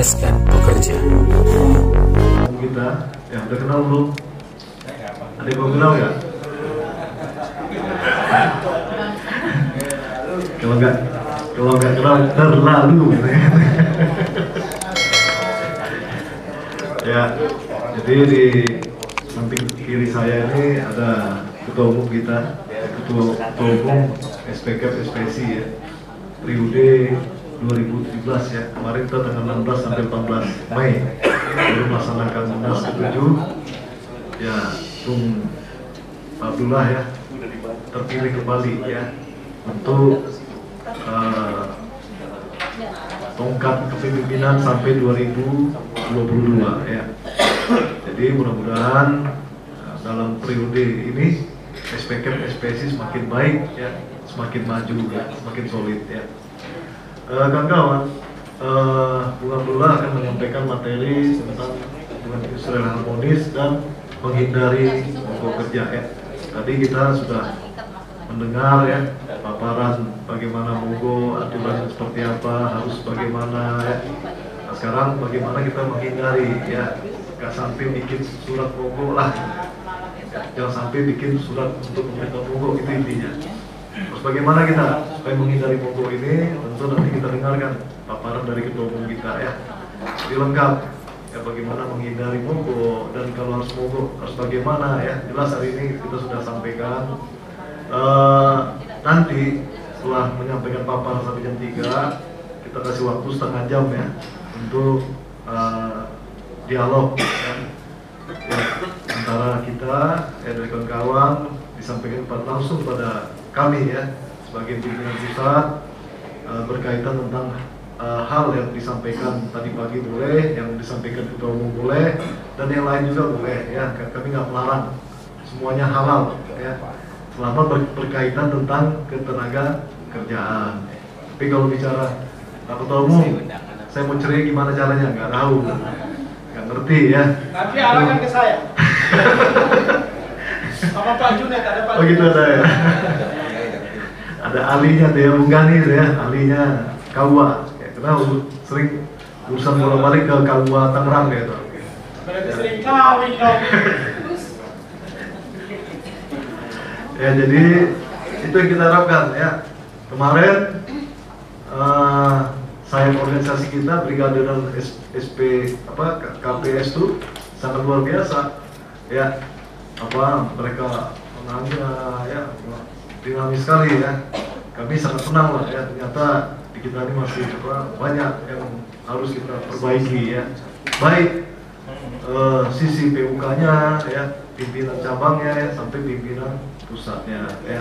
mencerdaskan pekerja. kita yang udah kenal belum? Ada yang kenal nggak? kalau nggak kalau nggak kenal terlalu ya jadi di samping kiri saya ini ada ketua umum kita ketua, ketua umum SPK SPSI ya periode 2017 ya. Kemarin kita tanggal 16 sampai 14 Mei. Baru melaksanakan munas ketujuh ya Bung Abdullah ya terpilih kembali ya untuk uh, tongkat kepemimpinan sampai 2022 ya. Jadi mudah-mudahan uh, dalam periode ini SPK SPSI semakin baik ya semakin maju ya semakin solid ya kawan-kawan uh, Bung Abdullah akan menyampaikan materi tentang hubungan industrial harmonis dan menghindari mogok kerja ya. Tadi kita sudah mendengar ya paparan bagaimana mogok, aturan seperti apa, harus bagaimana ya. Nah, sekarang bagaimana kita menghindari ya, nggak sampai bikin surat mogok lah. Jangan sampai bikin surat untuk meminta mogok itu intinya. Bagaimana kita supaya menghindari mogok ini? Tentu nanti kita dengarkan paparan dari ketua umum kita ya. Jadi lengkap ya bagaimana menghindari mogok dan kalau harus mogok harus bagaimana ya. Jelas hari ini kita sudah sampaikan. Uh, nanti setelah menyampaikan paparan sampai jam 3 kita kasih waktu setengah jam ya untuk uh, dialog ya. ya antara kita ya dari kawan-kawan disampaikan langsung pada kami ya sebagai pimpinan pusat uh, berkaitan tentang uh, hal yang disampaikan tadi pagi boleh, yang disampaikan ketua umum boleh, dan yang lain juga boleh ya. Kami nggak melarang, semuanya halal ya. Selama ber berkaitan tentang ketenaga kerjaan. Tapi kalau bicara Pak Ketua Umum, saya mau cerai gimana caranya? Nggak tahu, nggak ngerti ya. Nanti arahkan ke saya. Sama Pak Junet ada Pak. Oh gitu ada ya. ada ahlinya tuh ya, Bung Gani tuh ya, ahlinya Kawa. Ya, karena sering urusan bolak balik ke Kawa Tangerang gitu. Berarti sering kawin dong. Ya jadi itu yang kita harapkan ya. Kemarin uh, saya organisasi kita Brigade dan SP apa KPS itu sangat luar biasa ya apa mereka menangnya ya dinamis sekali ya. Kami sangat senang lah ya. Ternyata di kita ini masih apa, banyak yang harus kita perbaiki ya. Baik uh, sisi PUK-nya ya pimpinan cabangnya ya sampai pimpinan pusatnya ya.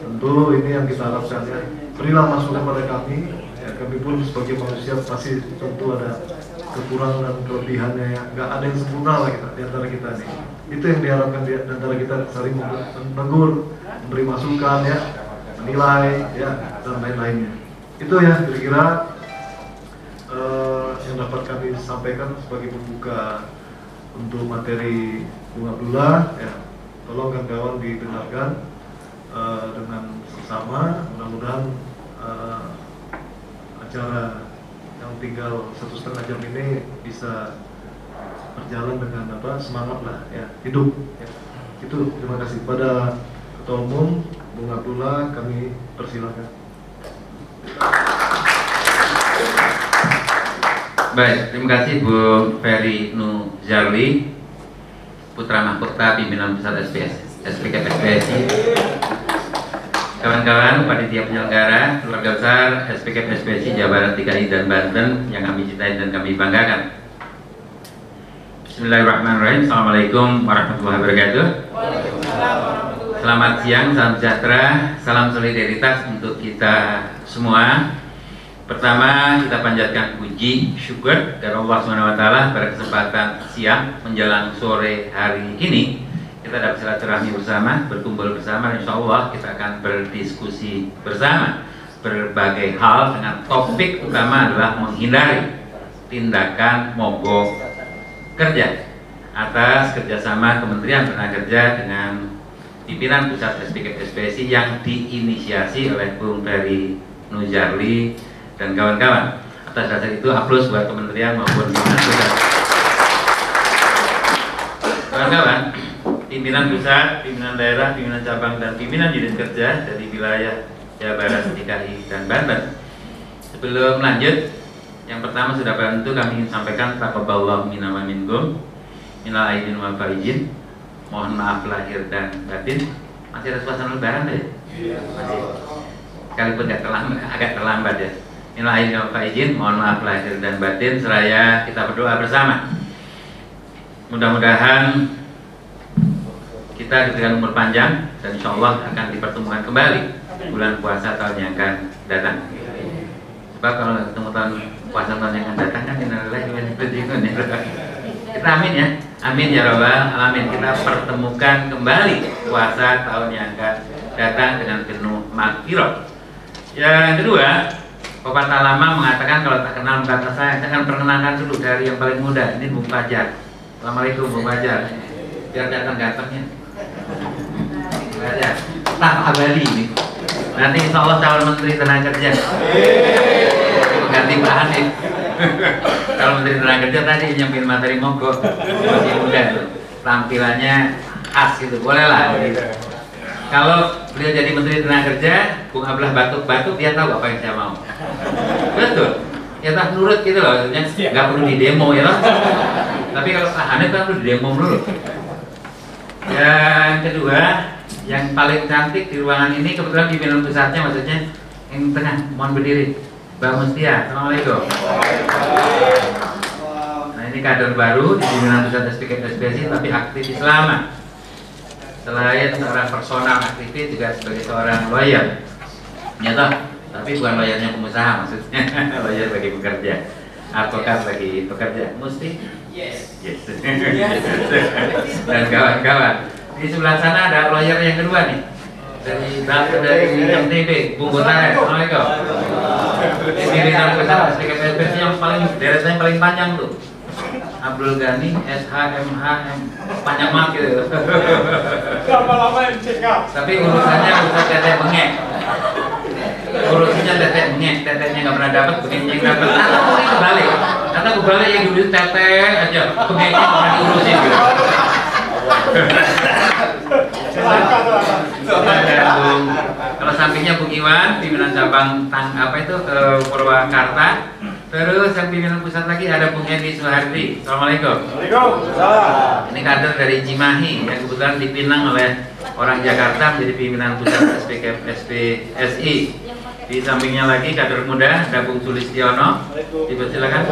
Tentu ini yang kita harapkan ya. Berilah masukan pada kami ya. Kami pun sebagai manusia pasti tentu ada kekurangan dan kelebihannya ya. Nggak ada yang sempurna lah kita di antara kita nih. Itu yang diharapkan di antara kita saling menegur memberi masukan ya menilai ya dan lain-lainnya. Itu ya kira-kira uh, yang dapat kami sampaikan sebagai pembuka untuk materi Bung Abdullah ya. Tolong kawan-kawan didengarkan uh, dengan sesama. Mudah-mudahan uh, acara yang tinggal satu setengah jam ini bisa berjalan dengan apa semangat lah ya. Hidup ya. itu terima kasih. Pada ketua umum Bung Abdullah kami persilakan Baik, terima kasih Bu Ferry Nuzarli Putra Mahkota Pimpinan Pusat SPS SPSI Kawan-kawan, panitia penyelenggara, keluarga besar SPK SPSI Jawa Barat DKI dan Banten yang kami cintai dan kami banggakan. Bismillahirrahmanirrahim. Assalamualaikum warahmatullahi wabarakatuh. Selamat siang, salam sejahtera, salam solidaritas untuk kita semua. Pertama, kita panjatkan puji syukur kepada Allah SWT pada kesempatan siang menjelang sore hari ini kita dapat silaturahmi bersama, berkumpul bersama, insya Allah kita akan berdiskusi bersama berbagai hal dengan topik utama adalah menghindari tindakan mogok kerja atas kerjasama Kementerian Tenaga Kerja dengan pimpinan Pusat SPK SPSI yang diinisiasi oleh Bung Ferry Nujarli dan kawan-kawan. Atas dasar itu aplaus buat kementerian maupun pimpinan pusat. Kawan-kawan, pimpinan pusat, pimpinan daerah, pimpinan cabang dan pimpinan unit kerja dari wilayah Jawa Barat, DKI dan Banten. Sebelum lanjut, yang pertama sudah bantu kami ingin sampaikan taqabbalallahu minna wa minkum minal aidin wal faizin. Mohon maaf lahir dan batin. Masih ada suasana lebaran deh? Masih. Sekalipun agak terlambat, agak terlambat ya. Minal aidin wal faizin, mohon maaf lahir dan batin seraya kita berdoa bersama. Mudah-mudahan kita diberikan umur panjang dan insya Allah akan dipertemukan kembali bulan puasa tahun yang akan datang. Sebab kalau ketemu tahun puasa tahun yang akan datang kan innalillahi wa raji'un. Kita amin ya, amin ya robbal alamin. Kita pertemukan kembali puasa tahun yang akan datang dengan penuh makfirah. Yang kedua, pepatah lama mengatakan kalau tak kenal kata saya, akan perkenalkan dulu dari yang paling muda. Ini Bung Fajar. Assalamualaikum Bung Fajar. Biar datang-datangnya. Fajar. Staf abadi ini. Nanti insya Allah calon menteri tenaga kerja. Ganti Pak Hanif. Kalau menteri tenaga kerja tadi nyampein materi mogok masih muda tuh. Tampilannya khas gitu, boleh lah. Gitu. Kalau beliau jadi menteri tenaga kerja, Bung Abdullah batuk-batuk, dia tahu apa yang saya mau. Betul. Ya tak nurut gitu loh, maksudnya nggak perlu di demo ya loh. Tapi kalau Hanif kan perlu di demo dulu. Yang kedua, yang paling cantik di ruangan ini kebetulan pimpinan pusatnya maksudnya yang tengah mohon berdiri. Mbak Mustia Assalamualaikum. Nah ini kader baru di pimpinan pusat SPK SPSI tapi aktivis lama selain seorang personal aktivis juga sebagai seorang lawyer. Nyata tapi bukan lawyernya pengusaha maksudnya. Lawyer bagi pekerja. Advokat bagi pekerja. Mesti Yes. yes. Dan kawan-kawan di sebelah sana ada lawyer yang kedua nih. Dari dari MTB Bung Gutares Assalamualaikum. Di pimpinan besar SPKPSPC yang paling deretannya paling panjang tuh. Abdul Ghani SHMHM panjang banget gitu. Berapa lama yang cekap? tapi urusannya urusan teteh bengek. Urusannya teteh bengek. Tetehnya nggak pernah dapat bengeknya yang dapat atau mungkin kebalik. Atau kebalik yang dulu teteh aja. Bengeknya nggak pernah diurusin. gitu Celaka, celaka. Ada Bung, kalau Iwan, pimpinan cabang tang apa itu ke Purwakarta. Terus yang pimpinan pusat lagi ada Bung Edi Suhardi. Assalamualaikum. Waalaikumsalam. Ini kader dari Cimahi yang kebetulan dipinang oleh orang Jakarta menjadi pimpinan pusat SPK SPSI. Di sampingnya lagi kader muda ada Bung Sulistiono. Dipersilakan.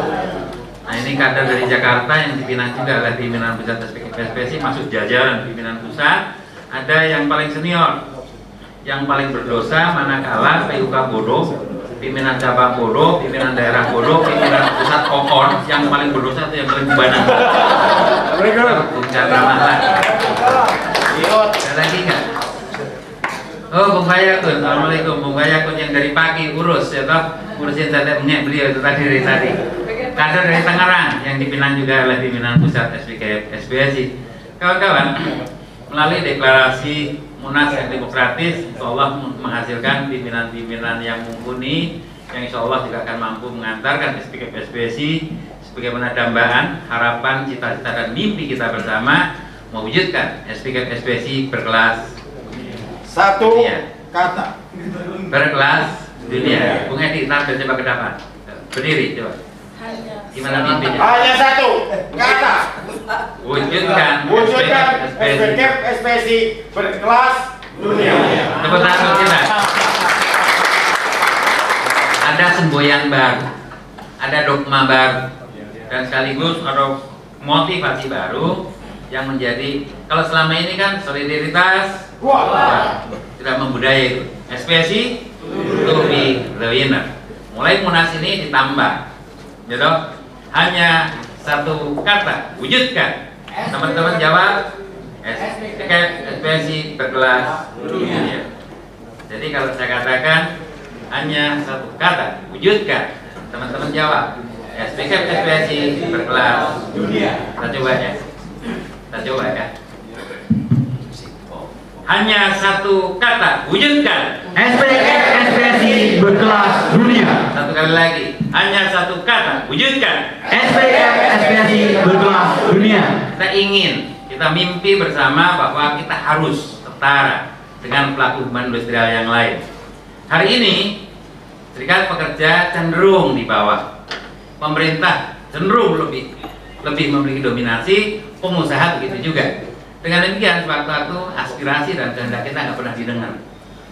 Nah ini kader dari Jakarta yang dipinang juga oleh pimpinan pusat SPSI masuk jajaran pimpinan pusat. Ada yang paling senior, yang paling berdosa manakala PUK bodoh, pimpinan cabang bodoh, pimpinan daerah bodoh, pimpinan pusat kokon, yang paling berdosa itu yang paling kubanan. Bung Chandra Mahlan. Ada lagi nggak? Oh, Bung Bayakun, Assalamualaikum. Bung Bayakun yang dari pagi urus ya toh, urusin tadi punya beliau itu tadi dari tadi. Kader dari Tangerang yang dipinang juga oleh pimpinan pusat SPK SBSI. Kawan-kawan, melalui deklarasi Munas yang demokratis, insya Allah menghasilkan pimpinan-pimpinan yang mumpuni, yang insya Allah juga akan mampu mengantarkan SPK SBSI sebagaimana dambaan, harapan, cita-cita dan mimpi kita bersama mewujudkan SPK SBSI berkelas Satu Iya. kata. berkelas dunia. Bung Edi, tampil coba ke depan. Berdiri coba. Gimana mimpinya? Hanya satu kata. Wujudkan Wujudkan SPK SPK SPSI berkelas dunia. Tepuk tangan untuk kita. Ada semboyan baru, ada dogma baru, dan sekaligus ada motivasi baru yang menjadi kalau selama ini kan solidaritas Wah. tidak membudaya itu SPSI to be the winner mulai munas ini ditambah gitu hanya satu kata wujudkan. Teman-teman jawab SPSI berkelas dunia. Jadi kalau saya katakan hanya satu kata wujudkan. Teman-teman jawab SPK SPSI berkelas Dunia. kita coba ya. Kita coba ya. Hanya satu kata wujudkan. SPK SPSI berkelas dunia. satu kali lagi hanya satu kata, wujudkan. SPM SPSI berkelas dunia. Kita ingin, kita mimpi bersama bahwa kita harus setara dengan pelaku hubungan industrial yang lain. Hari ini, serikat pekerja cenderung di bawah, pemerintah cenderung lebih lebih memiliki dominasi, pengusaha begitu juga. Dengan demikian, sewaktu-waktu aspirasi dan kehendak kita nggak pernah didengar.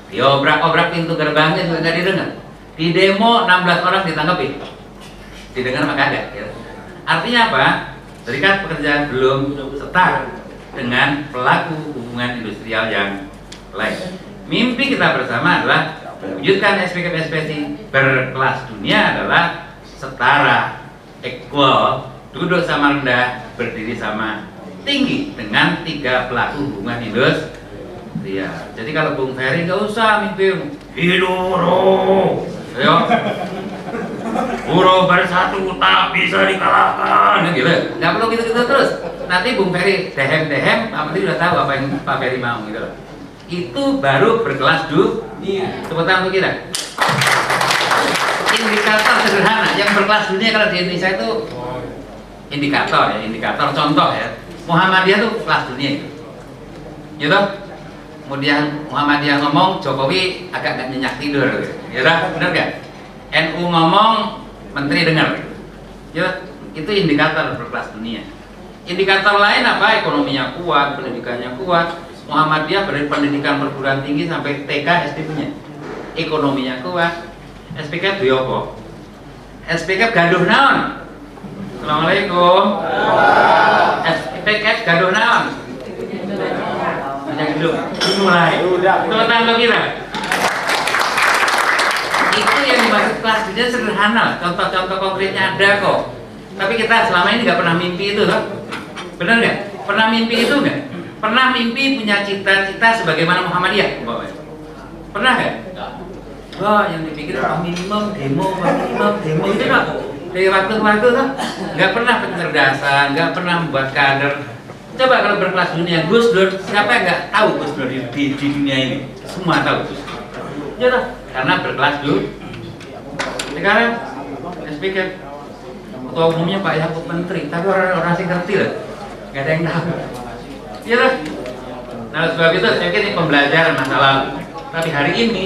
Diobrak-obrak pintu gerbangnya juga nggak didengar. Di demo 16 orang ditanggapi, didengar maka ada. Ya. Artinya apa? Serikat pekerja belum setara dengan pelaku hubungan industrial yang lain. Mimpi kita bersama adalah mewujudkan SPK SPSI berkelas dunia adalah setara, equal, duduk sama rendah, berdiri sama tinggi dengan tiga pelaku hubungan industrial. Jadi kalau Bung Ferry nggak usah mimpi Hidoro, ayo Buro bersatu tak bisa dikalahkan gitu. Nggak perlu gitu-gitu terus. Nanti Bung Ferry dehem-dehem, Pak Menteri udah tahu apa yang Pak Ferry mau gitu loh. Itu baru berkelas dunia. Tepuk tangan untuk kita. Indikator sederhana yang berkelas dunia kalau di Indonesia itu indikator ya, indikator contoh ya. Muhammadiyah tuh kelas dunia itu. Gitu? Kemudian Muhammadiyah ngomong, Jokowi agak nggak nyenyak tidur gitu. Ya udah, benar gak? NU ngomong, menteri dengar. Ya, itu indikator berkelas dunia. Indikator lain apa? Ekonominya kuat, pendidikannya kuat. Muhammadiyah dari pendidikan perguruan tinggi sampai TK SD punya. Ekonominya kuat. SPK apa? SPK gaduh naon? Assalamualaikum. SPK gaduh naon? Banyak hidup. Mulai. Tepuk tangan kira dimaksud kelas dunia sederhana. Contoh-contoh konkretnya ada kok. Tapi kita selama ini nggak pernah mimpi itu loh benar nggak? Pernah mimpi itu nggak? Pernah mimpi punya cita-cita sebagaimana Muhammadiyah pernah nggak? Wah yang dipikir oh, minimum demo minimum demo. Itu loh dari waktu ke waktu tuh nggak pernah pencerdasan nggak pernah membuat kader. Coba kalau berkelas dunia Gus Dur siapa yang nggak tahu Gus Dur di, di, dunia ini? Semua tahu Gus Dur. Ya karena berkelas dulu sekarang speaker ketua umumnya Pak Yakub Menteri. Tapi orang-orang sih ngerti lah. Nggak ada yang tahu. Ya toh. nah sebab itu saya kira ini pembelajaran masa lalu. Tapi hari ini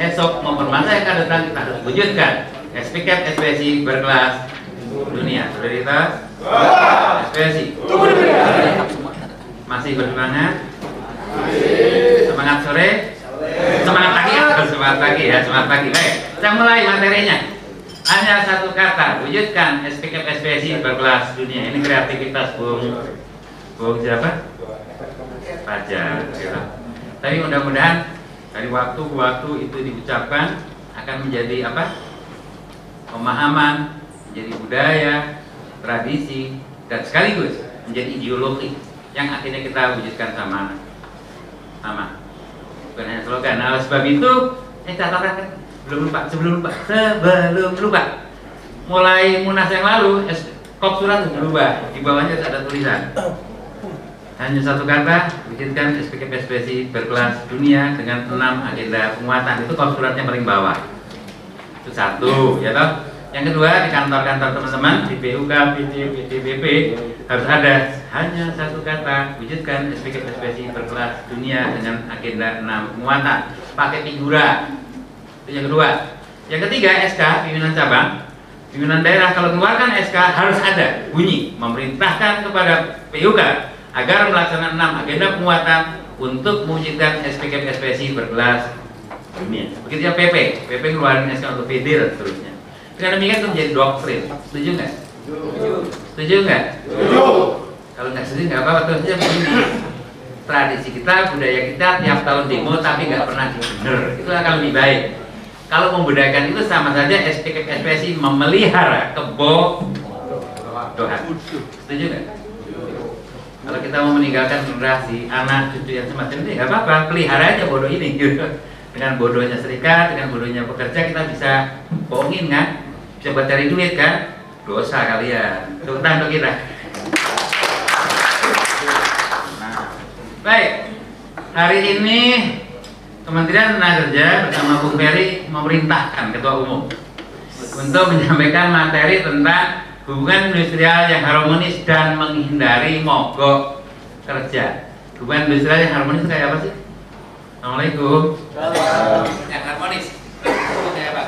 esok maupun masa yang akan datang kita harus wujudkan SPK SPSI berkelas dunia. Solidaritas SPSI masih bersemangat? Semangat sore? Semangat pagi ya. Semangat pagi ya. Semangat pagi. Baik kita mulai materinya. Hanya satu kata wujudkan SPK SPSI berkelas dunia. Ini kreativitas Bung. Bung siapa? Gitu. tapi mudah-mudahan dari waktu ke waktu itu diucapkan akan menjadi apa? Pemahaman menjadi budaya tradisi dan sekaligus menjadi ideologi yang akhirnya kita wujudkan sama sama. Bukan hanya slogan. Nah, sebab itu saya catatan belum lupa, sebelum lupa, sebelum lupa. Mulai munas yang lalu, kop surat berubah. Di bawahnya ada tulisan. Hanya satu kata, wujudkan SPK PSPSI berkelas dunia dengan enam agenda penguatan. Itu kop suratnya paling bawah. Itu satu, ya toh. Yang kedua di kantor-kantor teman-teman di BUK, PD, PDBP harus ada hanya satu kata wujudkan SPK SPSI berkelas dunia dengan agenda 6 penguatan pakai figura itu yang kedua yang ketiga SK pimpinan cabang pimpinan daerah kalau keluarkan SK harus ada bunyi memerintahkan kepada PUK agar melaksanakan 6 agenda penguatan untuk mewujudkan SPK SPSI berkelas dunia begitu ya PP PP keluarin SK untuk PD dan seterusnya dengan demikian itu menjadi doktrin. Setuju nggak? Setuju nggak? Setuju. Kalau nggak setuju nggak apa-apa terus aja begini. Tradisi kita, budaya kita tiap tahun demo tapi nggak pernah bener. Itu akan lebih baik. Kalau membudayakan itu sama saja SPK SPSI memelihara kebodohan. Setuju nggak? Kalau kita mau meninggalkan generasi anak cucu yang semacam ini nggak apa-apa, pelihara aja bodoh ini gitu. Dengan bodohnya serikat, dengan bodohnya pekerja kita bisa bohongin kan? bisa buat cari duit kan dosa kalian tepuk tangan untuk kita nah, baik hari ini Kementerian Tenaga Kerja bersama Bung Ferry memerintahkan Ketua Umum untuk menyampaikan materi tentang hubungan industrial yang harmonis dan menghindari mogok kerja. Hubungan industrial yang harmonis itu kayak apa sih? Assalamualaikum. Yang harmonis kayak apa?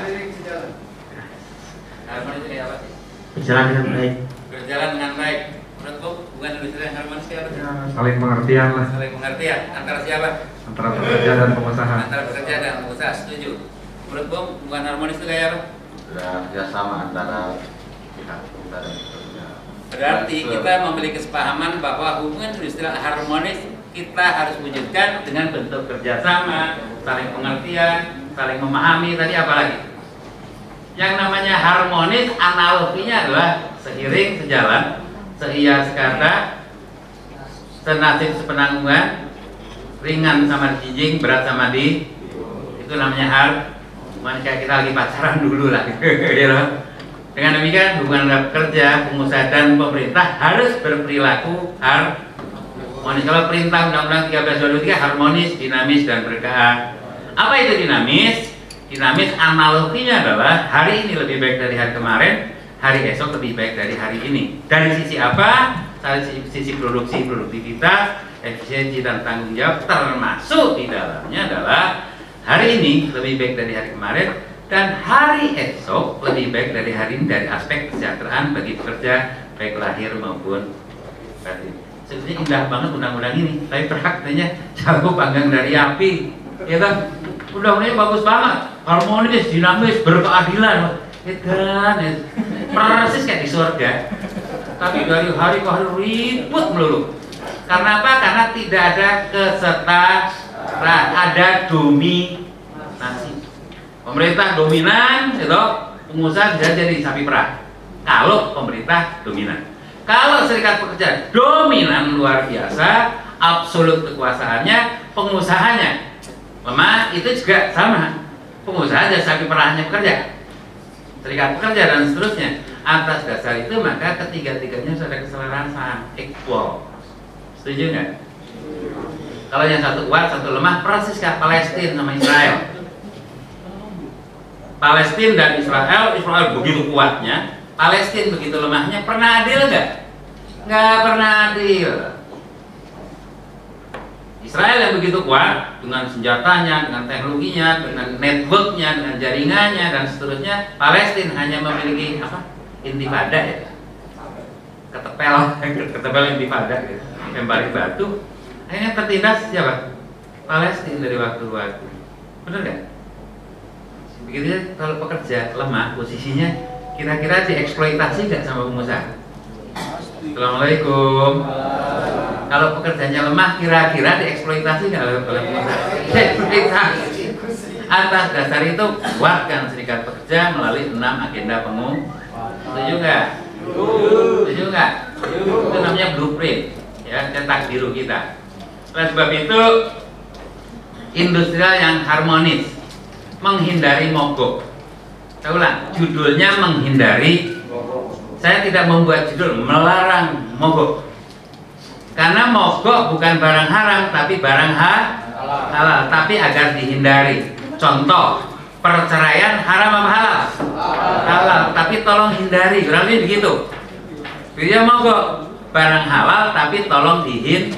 Harmonis itu kayak apa sih? Berjalan dengan baik. Berjalan dengan baik. Menurutku hubungan industrial yang harmonis kayak apa? Ya, saling pengertian lah Saling pengertian antara siapa? antara pekerja dan pengusaha. Antara pekerja dan pengusaha. Setuju. Menurutku hubungan harmonis itu kayak apa? kerjasama antara pihak dan pekerja. Berarti kita memiliki kesepahaman bahwa hubungan industrial harmonis kita harus wujudkan dengan bentuk kerjasama, saling pengertian, saling memahami. Tadi apa lagi? Yang namanya harmonis analoginya adalah seiring sejalan, seia sekata, senasib sepenanggungan, ringan sama dijing, berat sama di, itu namanya har. Kayak kita lagi pacaran dulu lah, loh. Dengan demikian hubungan kerja, pengusaha dan pemerintah harus berperilaku harmonis. Kalau perintah Undang-Undang 1323 harmonis, dinamis dan berkah. Apa itu dinamis? Dinamis analoginya adalah hari ini lebih baik dari hari kemarin, hari esok lebih baik dari hari ini. Dari sisi apa? Dari sisi, produksi, produktivitas, efisiensi dan tanggung jawab termasuk di dalamnya adalah hari ini lebih baik dari hari kemarin dan hari esok lebih baik dari hari ini dari aspek kesejahteraan bagi pekerja baik lahir maupun batin. Sebetulnya indah banget undang-undang ini, tapi prakteknya jago panggang dari api, ya kan? Undang-undangnya bagus banget, harmonis, dinamis, berkeadilan, kan? Ya. Persis kayak di surga. Tapi dari hari ke hari ribut melulu. Karena apa? Karena tidak ada kesetaraan, ada dominasi. Pemerintah dominan, itu pengusaha bisa jadi sapi perah. Kalau pemerintah dominan. Kalau serikat pekerja dominan luar biasa, absolut kekuasaannya, pengusahanya lemah, itu juga sama. Pengusaha jadi sapi perahnya pekerja. Serikat pekerja dan seterusnya. Atas dasar itu maka ketiga-tiganya sudah keselarasan, equal. Setuju nggak? Kalau yang satu kuat, satu lemah, persis kayak Palestina sama Israel. Palestina dan Israel, Israel begitu kuatnya, Palestina begitu lemahnya, pernah adil nggak? Nggak pernah adil. Israel yang begitu kuat dengan senjatanya, dengan teknologinya, dengan networknya, dengan jaringannya dan seterusnya, Palestina hanya memiliki apa? Intifada ya, ketepel, ketepel intifada, gitu. lempari batu. Akhirnya tertindas siapa? Palestina dari waktu ke waktu. Benar nggak? Begitu ya, kalau pekerja lemah posisinya kira-kira dieksploitasi nggak sama pengusaha? Assalamualaikum. Kalau pekerjanya lemah kira-kira dieksploitasi nggak oleh pengusaha? Dieksploitasi. Atas dasar itu kuatkan serikat pekerja melalui enam agenda pengu. Setuju nggak? Setuju nggak? Itu namanya blueprint ya cetak biru kita. Oleh sebab itu industrial yang harmonis menghindari mogok. Saya ulang, judulnya menghindari. Saya tidak membuat judul melarang mogok. Karena mogok bukan barang haram, tapi barang ha halal, tapi agar dihindari. Contoh, perceraian haram apa halal? Halal, tapi tolong hindari. Kurang lebih begitu. Dia mogok barang halal, tapi tolong dihin.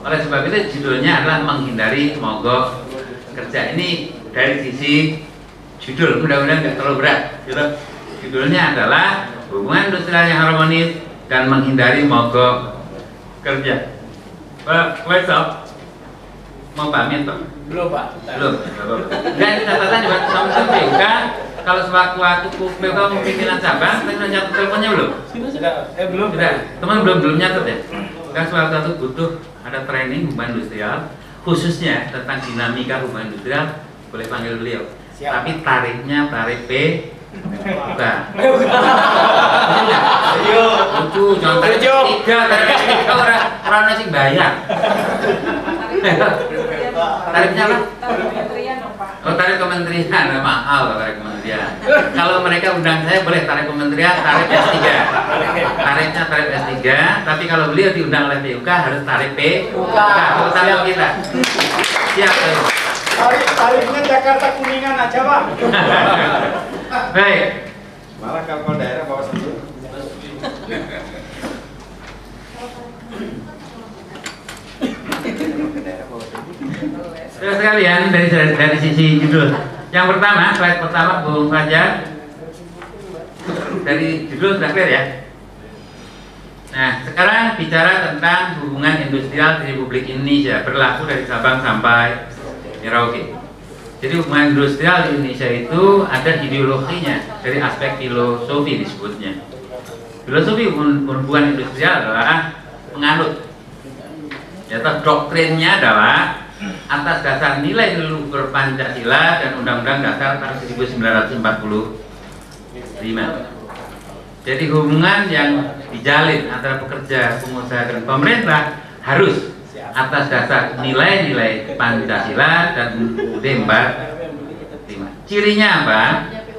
Oleh sebab itu judulnya adalah menghindari mogok kerja. Ini dari sisi judul mudah-mudahan nggak terlalu berat gitu. judulnya adalah hubungan industrial yang harmonis dan menghindari mogok kerja Pak Wesop mau pamit toh? Belum Pak. belum dan catatan juga sama-sama juga kalau sewaktu-waktu mau pimpinan cabang udah nyatet teleponnya belum? Sudah. Eh belum. Sudah, teman belum belum nyatet ya? Kan sewaktu-waktu butuh ada training hubungan industrial khususnya tentang dinamika hubungan industrial boleh panggil beliau. Siap. Tapi tarifnya tarif P bukan. Ayo. Lucu, jangan tiga, tarif tiga orang orang nasi bayar. Tarifnya apa? Oh tarif kementerian, nah, mahal tarif kementerian. Kalau mereka undang saya boleh tarif kementerian, tarif S3. Tarifnya tarif S3, tapi kalau beliau diundang oleh PUK harus tarif P. Kalau tarif kita. Siap. ayo. Tarif tarifnya Jakarta Kuningan aja Pak. Baik, Malah kalau daerah bawa sendiri. Saudara sekalian dari dari sisi judul. Yang pertama, slide pertama Bung Fajar. Dari judul sudah clear ya. Nah, sekarang bicara tentang hubungan industrial di Republik Indonesia berlaku dari Sabang sampai Merauke. Jadi hubungan industrial Indonesia itu ada ideologinya dari aspek filosofi disebutnya. Filosofi hubungan industrial adalah menganut yaitu doktrinnya adalah atas dasar nilai luhur Pancasila dan Undang-Undang Dasar tahun 1945. Jadi hubungan yang dijalin antara pekerja, pengusaha dan pemerintah harus atas dasar nilai-nilai Pancasila dan 45. Cirinya apa?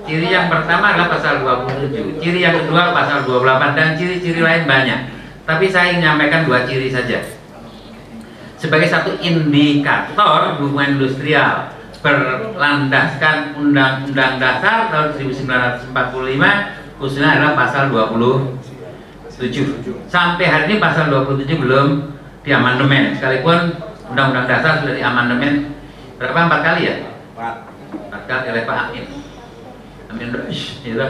Ciri yang pertama adalah pasal 27, ciri yang kedua pasal 28 dan ciri-ciri lain banyak. Tapi saya ingin menyampaikan dua ciri saja sebagai satu indikator hubungan industrial berlandaskan Undang-Undang Dasar tahun 1945 khususnya adalah pasal 27 sampai hari ini pasal 27 belum diamandemen sekalipun Undang-Undang Dasar sudah diamandemen berapa? Empat kali ya? Empat. Kali oleh Pak Amin. Amin Rais gitu.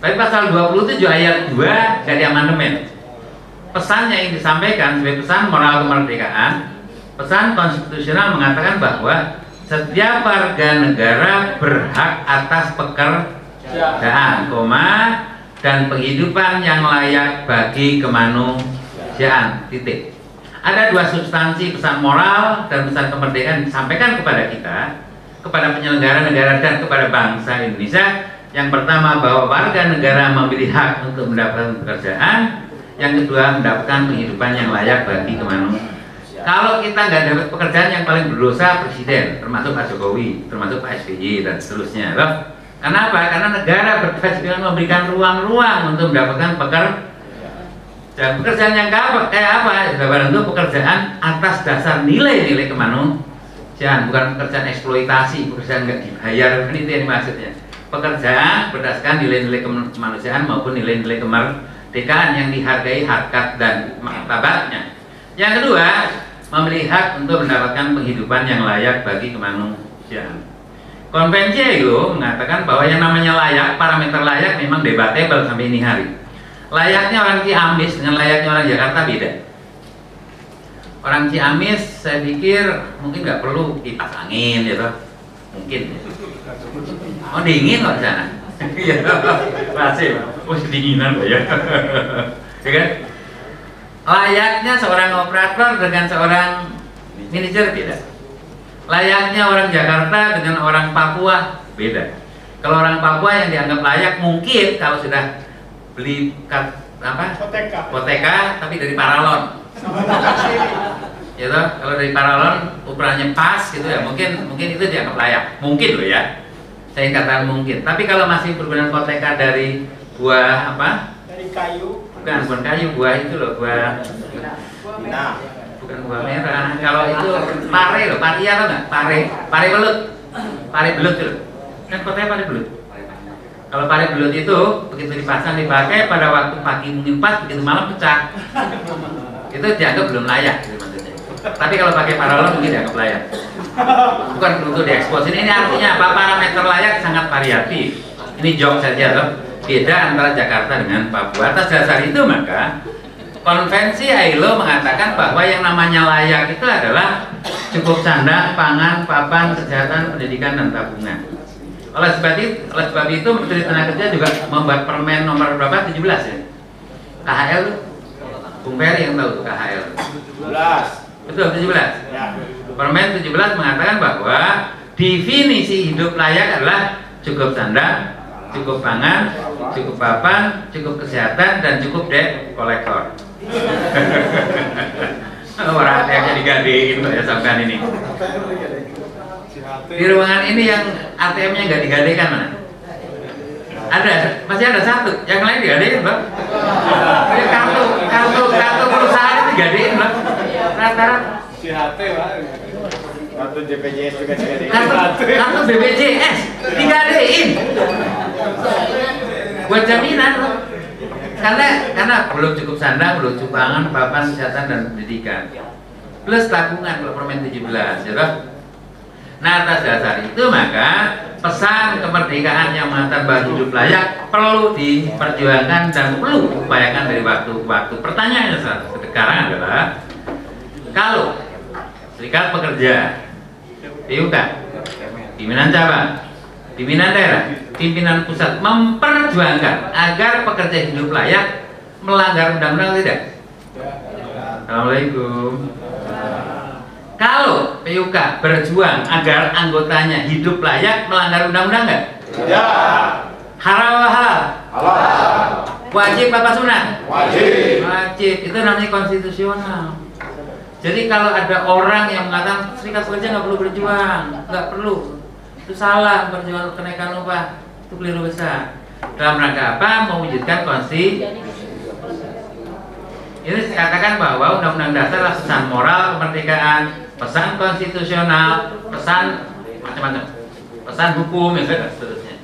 tapi pasal 27 ayat 2 gak diamandemen pesan yang disampaikan sebagai pesan moral kemerdekaan, pesan konstitusional mengatakan bahwa setiap warga negara berhak atas pekerjaan, koma dan penghidupan yang layak bagi kemanusiaan. Titik. Ada dua substansi pesan moral dan pesan kemerdekaan disampaikan kepada kita, kepada penyelenggara negara dan kepada bangsa Indonesia. Yang pertama bahwa warga negara memiliki hak untuk mendapatkan pekerjaan, yang kedua mendapatkan penghidupan yang layak bagi kemanusiaan. Kalau kita nggak dapat pekerjaan yang paling berdosa presiden, termasuk Pak Jokowi, termasuk Pak SBY dan seterusnya. Kenapa? Karena negara berkewajiban memberikan ruang-ruang untuk mendapatkan pekerjaan. Dan pekerjaan yang kayak apa? Dalam itu pekerjaan atas dasar nilai-nilai kemanusiaan, bukan pekerjaan eksploitasi, pekerjaan nggak dibayar, ini yang maksudnya. Pekerjaan berdasarkan nilai-nilai kemanusiaan maupun nilai-nilai kemerdekaan yang dihargai harkat dan martabatnya. Yang kedua, memiliki hak untuk mendapatkan penghidupan yang layak bagi kemanusiaan. Konvensi ILO mengatakan bahwa yang namanya layak, parameter layak memang debatable sampai ini hari. Layaknya orang Ciamis dengan layaknya orang Jakarta beda. Orang Ciamis saya pikir mungkin nggak perlu kipas angin gitu, mungkin. Oh dingin kok di sana. Iya, masih, oh sedinginan loh ya, ya kan? Layaknya seorang operator dengan seorang manajer beda. Layaknya orang Jakarta dengan orang Papua beda. Kalau orang Papua yang dianggap layak mungkin kalau sudah beli kat, apa? Poteka. Poteka tapi dari paralon. gitu. Kalau dari paralon ukurannya pas gitu ya, mungkin mungkin itu dianggap layak. Mungkin loh ya saya katakan mungkin tapi kalau masih berbenang koteka dari buah apa dari kayu bukan bukan kayu buah itu loh buah Nah, bukan buah merah kalau itu pare loh paria atau enggak pare pare belut pare belut itu kan kotanya pare belut kalau pare belut itu begitu dipasang dipakai pada waktu pagi mungkin pas begitu malam pecah. Itu dianggap belum layak gitu tapi kalau pakai paralon mungkin dianggap layak. Bukan untuk diekspos. Ini, ini artinya apa? Parameter layak sangat variatif. Ini jok saja loh beda antara Jakarta dengan Papua. Atas dasar itu maka konvensi ILO mengatakan bahwa yang namanya layak itu adalah cukup sandang, pangan, papan, kesehatan, pendidikan dan tabungan oleh sebab itu, oleh sebab itu Menteri Tenaga Kerja juga membuat permen nomor berapa? 17 ya? KHL Bung Ferry yang tahu KHL 17. betul 17 Ya. Permen 17 mengatakan bahwa definisi hidup layak adalah cukup sandang, cukup pangan, cukup papan, cukup kesehatan, dan cukup debt kolektor. Orang yang digadein ya sampean ini. Di ruangan ini yang ATM-nya nggak digadekan mana? Ada, masih ada satu. Yang lain digadein, Bang. Ini kartu, kartu, kartu perusahaan itu digadein, Bang. Rata-rata Si HT, Pak. Kartu JPJS juga juga kartu, kartu BPJS digadein buat jaminan loh. karena karena belum cukup sandang belum cukup pangan papan kesehatan dan pendidikan plus tabungan kalau permen 17 ya toh? Nah atas dasar itu maka pesan kemerdekaan yang bahwa hidup layak perlu diperjuangkan dan perlu diupayakan dari waktu ke waktu pertanyaannya sekarang adalah kalau serikat pekerja PUK pimpinan cabang pimpinan daerah pimpinan pusat memperjuangkan agar pekerja hidup layak melanggar undang-undang tidak? Assalamualaikum kalau PUK berjuang agar anggotanya hidup layak melanggar undang-undang nggak? Ya. Haram halal? Halal. Wajib apa sunat? Wajib. Wajib. Itu namanya konstitusional. Jadi kalau ada orang yang mengatakan serikat pekerja nggak perlu berjuang, nggak perlu, itu salah berjuang kenaikan upah, itu keliru besar. Dalam rangka apa? Mewujudkan konstitusi ini dikatakan bahwa Undang-Undang Dasar adalah pesan moral kemerdekaan, pesan konstitusional, pesan macam-macam, pesan hukum dan seterusnya.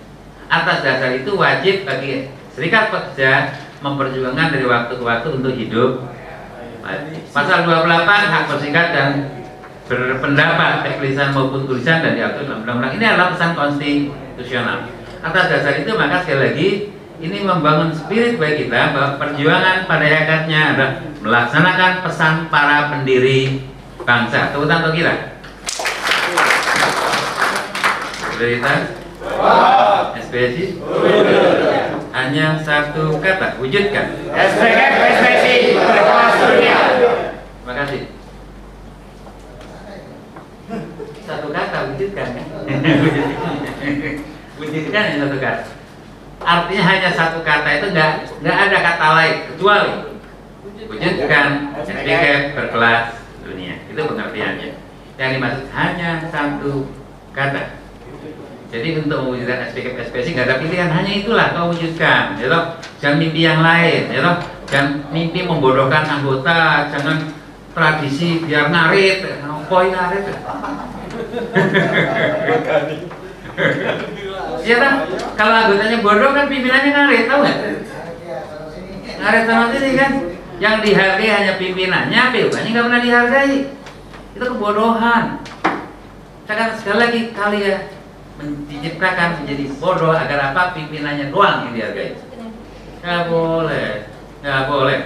Atas dasar itu wajib bagi serikat pekerja memperjuangkan dari waktu ke waktu untuk hidup. Pasal 28 hak berserikat dan berpendapat tulisan maupun tulisan dan diatur dalam undang-undang ini adalah pesan konstitusional. Atas dasar itu maka sekali lagi ini membangun spirit bagi kita bahwa perjuangan pada hakikatnya adalah melaksanakan pesan para pendiri bangsa. Tepuk tangan untuk kita. Prioritas SPSI hanya satu kata wujudkan. SPK PSBSI berkelas dunia. Terima kasih. Satu kata wujudkan kan? wujudkan yang satu kata. Artinya hanya satu kata itu nggak nggak ada kata lain kecuali wujudkan SPK berkelas dunia. Itu pengertiannya. Yang dimaksud hanya satu kata. Jadi untuk mewujudkan SPK SPSI nggak ada pilihan hanya itulah kau wujudkan, ya toh. Jangan mimpi yang lain, ya toh. Jangan mimpi membodohkan anggota, jangan tradisi biar ngarit, koi ngarit. Iya kan? Kalau anggotanya bodoh kan pimpinannya ngarit, tahu nggak? Ngarit sama sini kan? Yang dihargai hanya pimpinannya, PUK-nya nggak pernah dihargai. Itu kebodohan. Saya kan sekali lagi kali ya diciptakan menjadi bodoh agar apa pimpinannya doang yang dihargai. Nggak boleh, nggak boleh.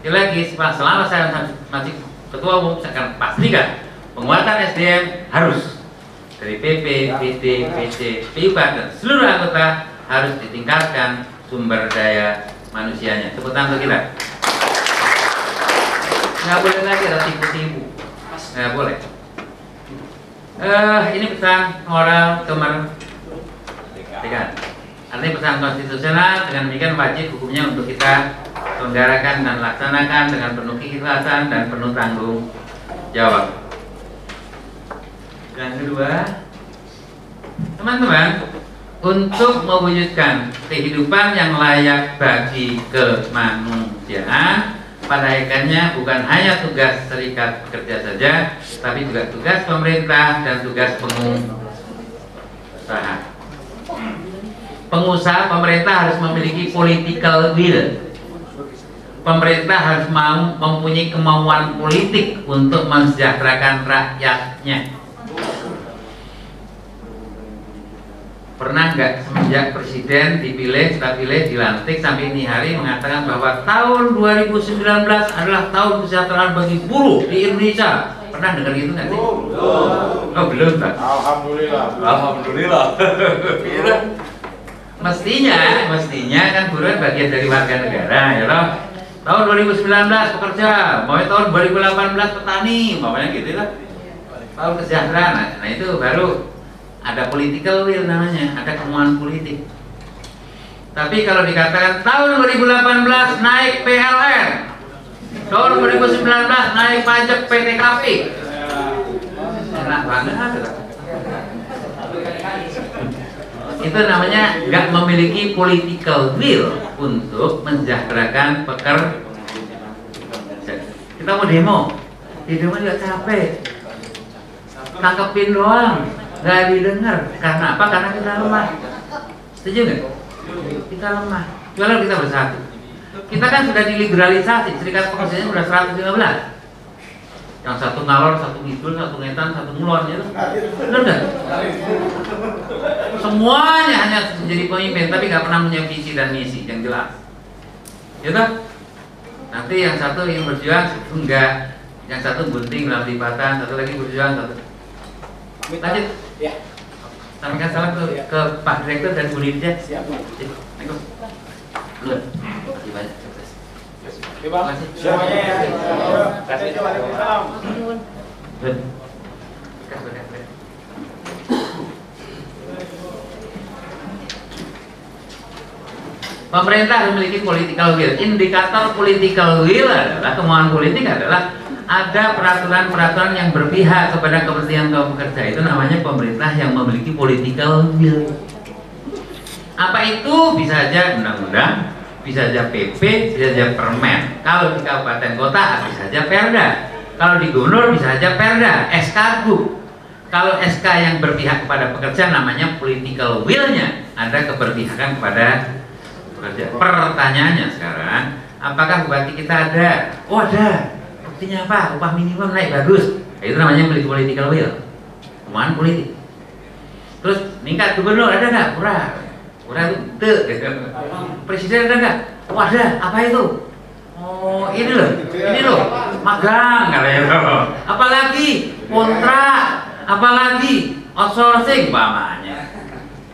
Sekali lagi selama saya masih ketua umum saya akan pastikan penguatan SDM harus dari PP, PD, PC, PIPA dan seluruh anggota harus ditingkatkan sumber daya manusianya. Tepuk tangan untuk kita. Nggak boleh lagi ada tipu-tipu. Nggak boleh. Eh, ini pesan moral kemerdekaan. Artinya pesan konstitusional dengan demikian wajib hukumnya untuk kita selenggarakan dan laksanakan dengan penuh keikhlasan dan penuh tanggung jawab. Yang kedua, teman-teman, untuk mewujudkan kehidupan yang layak bagi kemanusiaan, pada akhirnya bukan hanya tugas serikat pekerja saja, tapi juga tugas pemerintah dan tugas pengusaha. Pengusaha pemerintah harus memiliki political will. Pemerintah harus mau mempunyai kemauan politik untuk mensejahterakan rakyatnya. Pernah nggak semenjak presiden dipilih, setelah pilih, dilantik sampai ini hari mengatakan bahwa tahun 2019 adalah tahun kesejahteraan bagi buruh di Indonesia. Pernah dengar gitu nggak sih? Oh belum tak? Alhamdulillah. Alhamdulillah. Iya. mestinya, mestinya kan buruh bagian dari warga negara, ya loh. Tahun 2019 pekerja, mau tahun 2018 petani, maunya gitu lah. Tahun kesejahteraan, nah, nah itu baru ada political will namanya, ada kemauan politik. Tapi kalau dikatakan tahun 2018 naik PLN, tahun 2019 naik pajak PTKP, enak banget. Itu namanya nggak memiliki political will untuk mensejahterakan pekerja. Kita mau demo, di demo juga capek, tangkepin doang nggak didengar karena apa karena kita lemah setuju nggak kita lemah Kalau kita bersatu. Kita kan sudah diliberalisasi, serikat pekerjanya sudah 115 yang satu ngalor, satu ngidul, satu ngetan, satu ngulon ya. Benar nggak? Semuanya hanya menjadi pemimpin, tapi nggak pernah punya visi dan misi yang jelas. Ya toh? Nanti yang satu ingin berjuang, enggak. Yang satu gunting dalam lipatan, satu lagi berjuang, satu. Lanjut. Ya. Sampaikan salam ke, ke Pak Direktur dan Bu Dirjen. Siap. Assalamualaikum. Lu. Terima banyak. Bang. Terima kasih. Semuanya. Terima kasih. Waalaikumsalam. Bekas, bekas, bekas. Pemerintah memiliki political will. Indikator political will adalah kemauan politik adalah ada peraturan-peraturan yang berpihak kepada kepentingan kaum pekerja. Itu namanya pemerintah yang memiliki political will. Apa itu? Bisa saja undang-undang, bisa saja PP, bisa saja permen. Kalau di kabupaten kota bisa saja perda. Kalau di gubernur bisa saja perda, SKGU. Kalau SK yang berpihak kepada pekerja namanya political will-nya. Ada keberpihakan kepada pekerja. Pertanyaannya sekarang, apakah bupati kita ada? Oh ada. Buktinya apa? Upah minimum naik bagus. Itu namanya political will. Kemauan politik. Terus meningkat gubernur ada nggak? Kurang. Kurang itu te. Presiden ada nggak? Oh ada. Apa itu? Oh ini loh, ini loh, magang katanya. Apalagi kontrak, apalagi outsourcing umpamanya.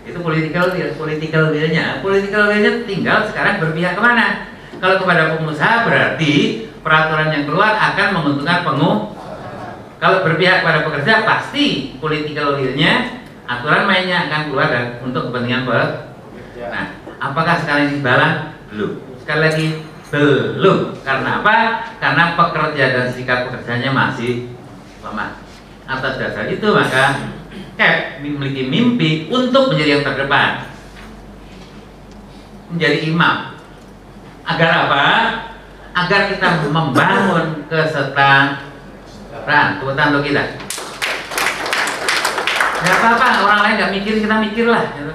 Itu political will, political will-nya. Political will-nya tinggal sekarang berpihak ke mana? Kalau kepada pengusaha berarti peraturan yang keluar akan menguntungkan pengu. Kalau berpihak pada pekerja pasti political will-nya aturan mainnya akan keluar dan untuk kepentingan pekerja. Nah, apakah sekarang ini balan? Belum. Sekali lagi belum. Karena apa? Karena pekerja dan sikap pekerjanya masih lemah. Atas dasar itu maka Cap memiliki mimpi untuk menjadi yang terdepan, menjadi imam. Agar apa? Agar kita membangun kesetaraan. Tangan untuk kita. Gak apa-apa, orang lain gak mikir, kita mikirlah. gitu.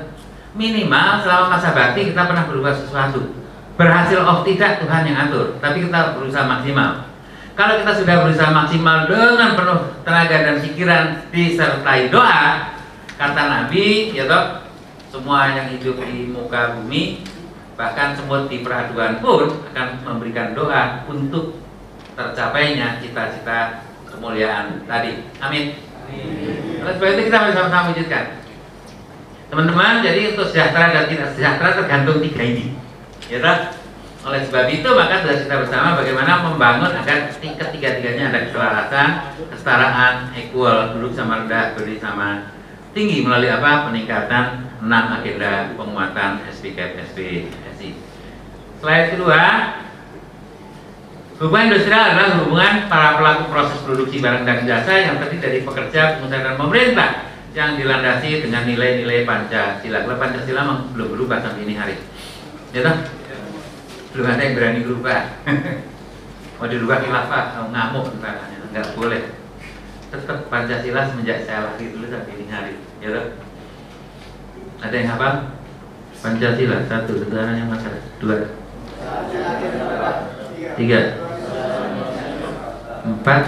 Minimal selama masa bakti kita pernah berubah sesuatu. Berhasil of tidak Tuhan yang atur, tapi kita berusaha maksimal. Kalau kita sudah berusaha maksimal dengan penuh tenaga dan pikiran disertai doa, kata Nabi, ya toh, semua yang hidup di muka bumi, bahkan semut di peraduan pun akan memberikan doa untuk tercapainya cita-cita kemuliaan tadi. Amin. Oleh sebab itu kita harus sama-sama wujudkan. Teman-teman, jadi untuk sejahtera dan tidak sejahtera tergantung tiga ini. Ya toh? Oleh sebab itu maka tugas kita bersama bagaimana membangun agar ketiga-tiganya ada keselarasan, kesetaraan, equal, duduk sama rendah, berdiri sama tinggi melalui apa? Peningkatan enam agenda penguatan SPK SPSI. Slide kedua, hubungan industrial adalah hubungan para pelaku proses produksi barang dan jasa yang terdiri dari pekerja, pengusaha dan pemerintah yang dilandasi dengan nilai-nilai Pancasila. Kalau Pancasila memang belum berubah sampai ini hari. Ya toh? belum ada yang berani berubah mau dirubah khilafah ngamuk ntar nggak boleh tetap Pancasila semenjak saya lahir dulu sampai ini hari ya toh? ada yang apa Pancasila satu negara yang masa dua tiga empat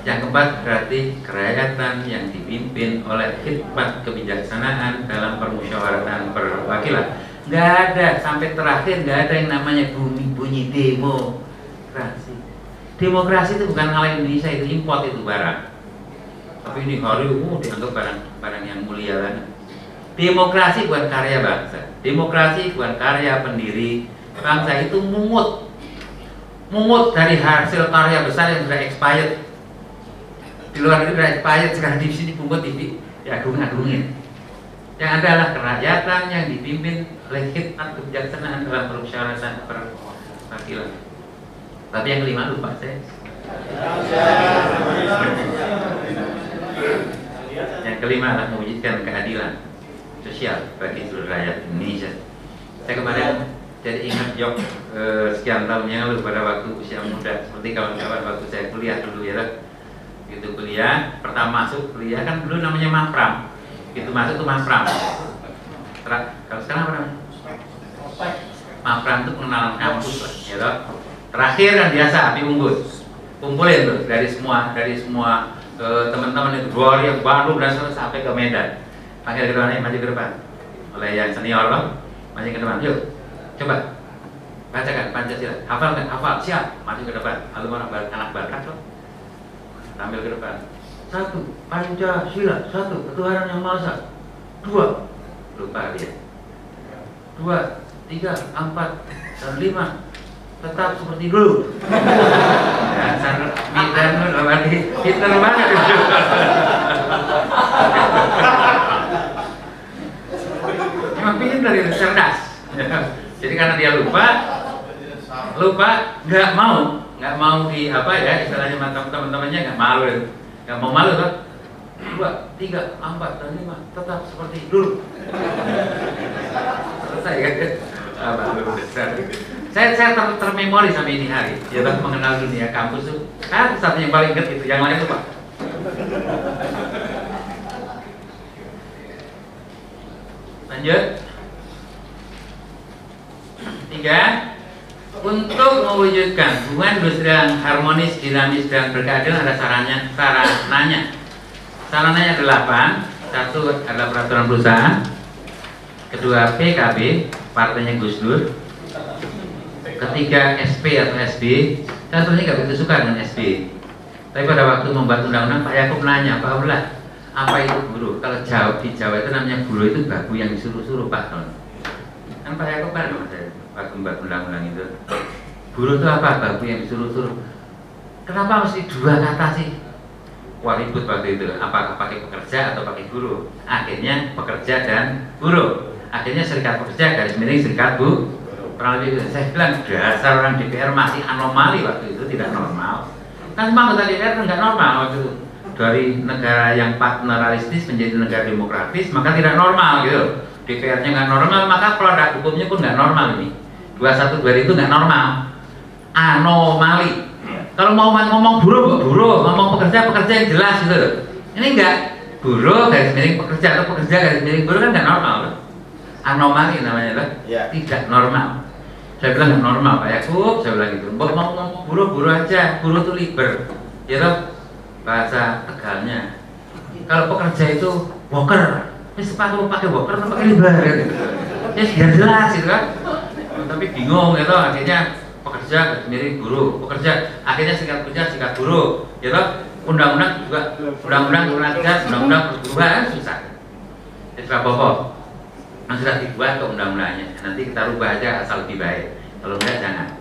Yang keempat berarti kerakyatan yang dipimpin oleh hikmat kebijaksanaan dalam permusyawaratan perwakilan. Nggak ada sampai terakhir nggak ada yang namanya bunyi-bunyi demokrasi. Demokrasi itu bukan hal Indonesia itu import itu barang. Tapi ini hari uh, dianggap barang barang yang mulia. Demokrasi bukan karya bangsa. Demokrasi bukan karya pendiri bangsa. Itu mungut. Mungut dari hasil karya besar yang sudah expired. Di luar negeri udah expired sekarang di sini pungut ya agung-agungin yang adalah kerakyatan yang dipimpin oleh hikmat kebijaksanaan dalam permusyawaratan perwakilan. Tapi yang kelima lupa saya. Yang kelima adalah mewujudkan keadilan sosial bagi seluruh rakyat Indonesia. Saya kemarin jadi ingat Yok eh, sekian tahun yang lalu pada waktu usia muda. Seperti kawan-kawan waktu saya kuliah dulu ya gitu kuliah pertama masuk kuliah kan dulu namanya mapram begitu masuk itu mapram kalau sekarang apa namanya? Mapram itu pengenalan kampus ya toh. terakhir kan biasa api unggun kumpulin tuh dari semua dari semua eh, teman-teman itu dari yang dan seterusnya sampai ke Medan panggil ke depan maju ke depan. Oleh yang senior loh maju ke depan. Yuk coba. Bacakan Pancasila. Hafal kan hafal siap. Maju ke depan. Orang bar- anak barat loh tampil ke depan. Satu Pancasila. Satu ketuhanan yang maha esa. Dua lupa dia. Dua tiga empat dan lima. Tetap seperti dulu. Lu berarti pinter banget. itu emang pinter itu cerdas? Jadi karena dia lupa lupa nggak mau nggak mau di apa ya istilahnya teman-temannya nggak malu. Nggak mau malu kan dua tiga empat dan lima tetap seperti dulu. Selesai kan saya saya ter termemori sampai ini hari. Ya mengenal dunia kampus itu kan satu yang paling ingat itu yang lain lupa lanjut tiga untuk mewujudkan hubungan industrial yang harmonis, dinamis, dan berkeadilan ada sarannya, sarananya. Sarananya delapan. Satu adalah peraturan perusahaan. Kedua PKB, partainya Gus Dur. Ketiga SP atau SB. Saya sebenarnya nggak begitu suka dengan SB. Tapi pada waktu membuat undang-undang Pak Yakub nanya, Pak Abdullah, apa itu buruh? Kalau Jawa di Jawa itu namanya buruh itu babu yang disuruh-suruh Pak. Kan Pak Yakub kan Mas, waktu membuat undang-undang itu. Buruh itu apa? Babu yang disuruh-suruh. Kenapa mesti dua kata sih? Wah ribut waktu itu. Apakah pakai pekerja atau pakai buruh? Akhirnya pekerja dan buruh. Akhirnya serikat pekerja garis miring serikat bu. Kurang lebih itu. Saya bilang dasar orang DPR masih anomali waktu itu tidak normal. Kan semua anggota DPR kan nggak normal waktu itu. Dari negara yang paternalistis menjadi negara demokratis maka tidak normal gitu. DPR-nya nggak normal maka produk hukumnya pun nggak normal ini. 21 itu nggak normal. Anomali. Kalau mau ngomong buruh kok buruh, ngomong pekerja pekerja yang jelas gitu. loh. Ini enggak buruh garis miring pekerja atau pekerja garis miring buruh kan nggak normal. loh. Anomali namanya loh. Ya. Tidak normal. Saya bilang nggak normal Pak Yakub, saya bilang gitu. Mau ngomong buruh buruh aja, buruh itu liber. Ya toh bahasa tegalnya. Kalau pekerja itu worker, ini sepatu pakai worker atau pakai liber gitu. Ya sudah jelas gitu kan. Tapi bingung gitu akhirnya pekerja miring buruh, pekerja akhirnya serikat pekerja serikat buruh, ya toh undang-undang juga undang-undang undang tiga undang-undang perubahan susah. Ya sudah pokok yang sudah dibuat ke undang-undangnya. Nanti kita rubah aja asal lebih baik. Kalau enggak jangan.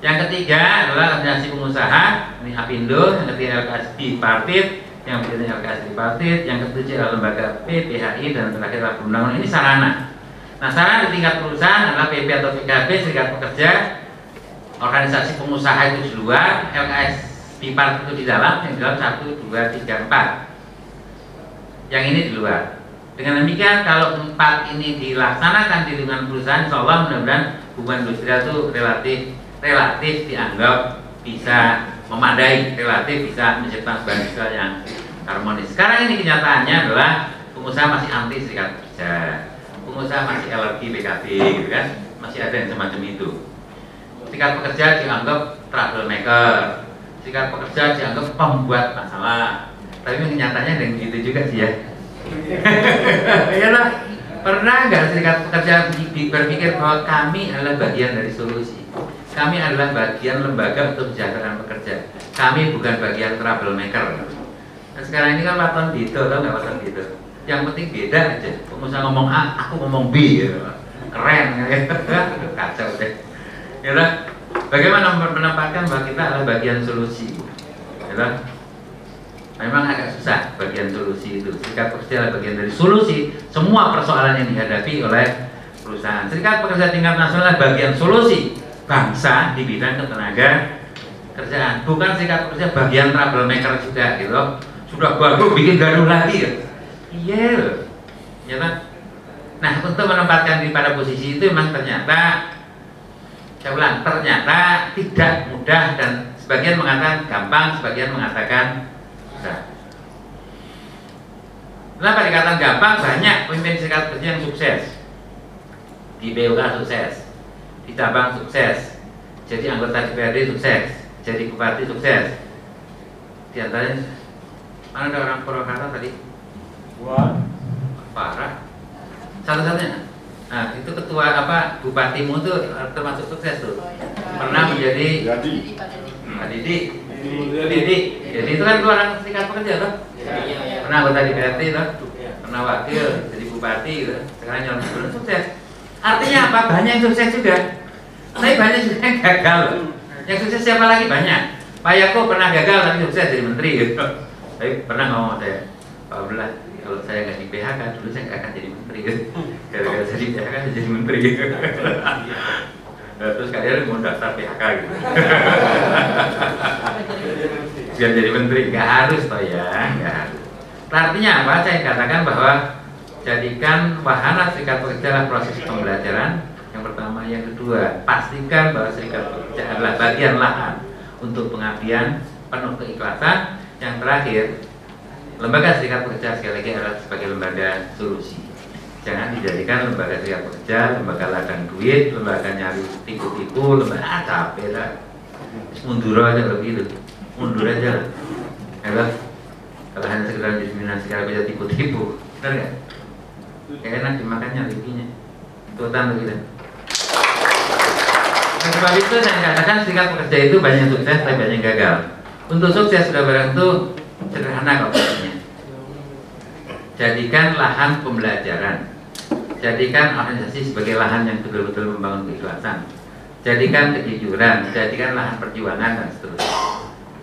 Yang ketiga adalah organisasi pengusaha, ini Apindo, yang ketiga LKS Bipartit, yang berikutnya LKS Tripartit, yang ketujuh adalah lembaga PPHI dan terakhir adalah perundangan. Ini sarana. Nah, sarana di tingkat perusahaan adalah PP atau PKB, serikat pekerja, organisasi pengusaha itu di luar, LKS Bipartit itu di dalam, yang di dalam satu, dua, tiga, empat. Yang ini di luar. Dengan demikian kalau empat ini dilaksanakan di lingkungan perusahaan, insya Allah mudah-mudahan hubungan industrial itu relatif relatif dianggap bisa memadai, relatif bisa menciptakan hubungan industrial yang harmonis. Sekarang ini kenyataannya adalah pengusaha masih anti serikat pekerja, pengusaha masih alergi PKB, gitu kan? Masih ada yang semacam itu. Serikat pekerja dianggap troublemaker, serikat pekerja dianggap pembuat masalah. Tapi kenyataannya dengan begitu juga sih ya. ya lah pernah nggak serikat pekerja berpikir bahwa kami adalah bagian dari solusi kami adalah bagian lembaga untuk kesejahteraan pekerja. Kami bukan bagian troublemaker. Nah, sekarang ini kan Waton Dito tau nggak Waton Dito? Yang penting beda aja. Pengusaha ngomong A aku ngomong B gitu. keren ya. Kacau deh. Ya bagaimana menempatkan bahwa kita adalah bagian solusi? Ya Memang agak susah bagian solusi itu. Serikat pekerja adalah bagian dari solusi semua persoalan yang dihadapi oleh perusahaan. Serikat pekerja tingkat nasional adalah bagian solusi bangsa di bidang ketenaga kerjaan. Bukan serikat pekerja bagian troublemaker gitu. loh. Sudah bagus bikin gaduh lagi ya. Iya. Ya kan? Nah, untuk menempatkan diri pada posisi itu memang ternyata saya ulang, ternyata tidak mudah dan sebagian mengatakan gampang, sebagian mengatakan susah. Kenapa dikatakan gampang? Banyak pemimpin serikat pekerja yang sukses di BUK sukses, di cabang sukses, jadi anggota DPRD sukses, jadi bupati sukses. Di antaranya mana ada orang Purwakarta tadi? Dua. Parah. Satu-satunya. Nah, itu ketua apa bupatimu tuh termasuk sukses tuh. Pernah menjadi Jadi. Pak Didi. Didi. Jadi itu kan orang serikat pekerja tuh. Pernah anggota DPRD tuh. Pernah wakil jadi bupati gitu. Sekarang nyalon gubernur sukses. Artinya apa? Banyak yang sukses juga. Tapi banyak juga yang gagal. Yang sukses siapa lagi banyak. Pak Yako pernah gagal tapi sukses jadi menteri gitu. Tapi pernah ngomong saya, Pak Abdullah, kalau saya nggak di PHK dulu saya nggak akan jadi menteri gitu. Gara-gara saya di PHK saya jadi menteri gitu. Nah, terus kalian mau daftar PHK gitu. Biar jadi menteri, nggak harus toh ya, nggak harus. Artinya apa? Saya katakan bahwa jadikan wahana serikat pekerja adalah proses pembelajaran yang pertama, yang kedua, pastikan bahwa serikat pekerja adalah bagian lahan untuk pengabdian penuh keikhlasan. Yang terakhir, lembaga serikat pekerja sekali lagi adalah sebagai lembaga solusi. Jangan dijadikan lembaga serikat pekerja, lembaga ladang duit, lembaga nyari tipu-tipu, lembaga ah, capek lah. Mundur aja kalau gitu, mundur aja lah. Kalau hanya sekedar diskriminasi kalau bisa tipu-tipu, benar nggak? Kayak enak dimakannya lipinya. Tutan begitu. Oleh sebab itu saya katakan serikat pekerja itu banyak sukses tapi banyak gagal. Untuk sukses sudah barang itu sederhana kok maksudnya. Jadikan lahan pembelajaran. Jadikan organisasi sebagai lahan yang betul-betul membangun keikhlasan. Jadikan kejujuran, jadikan lahan perjuangan dan seterusnya.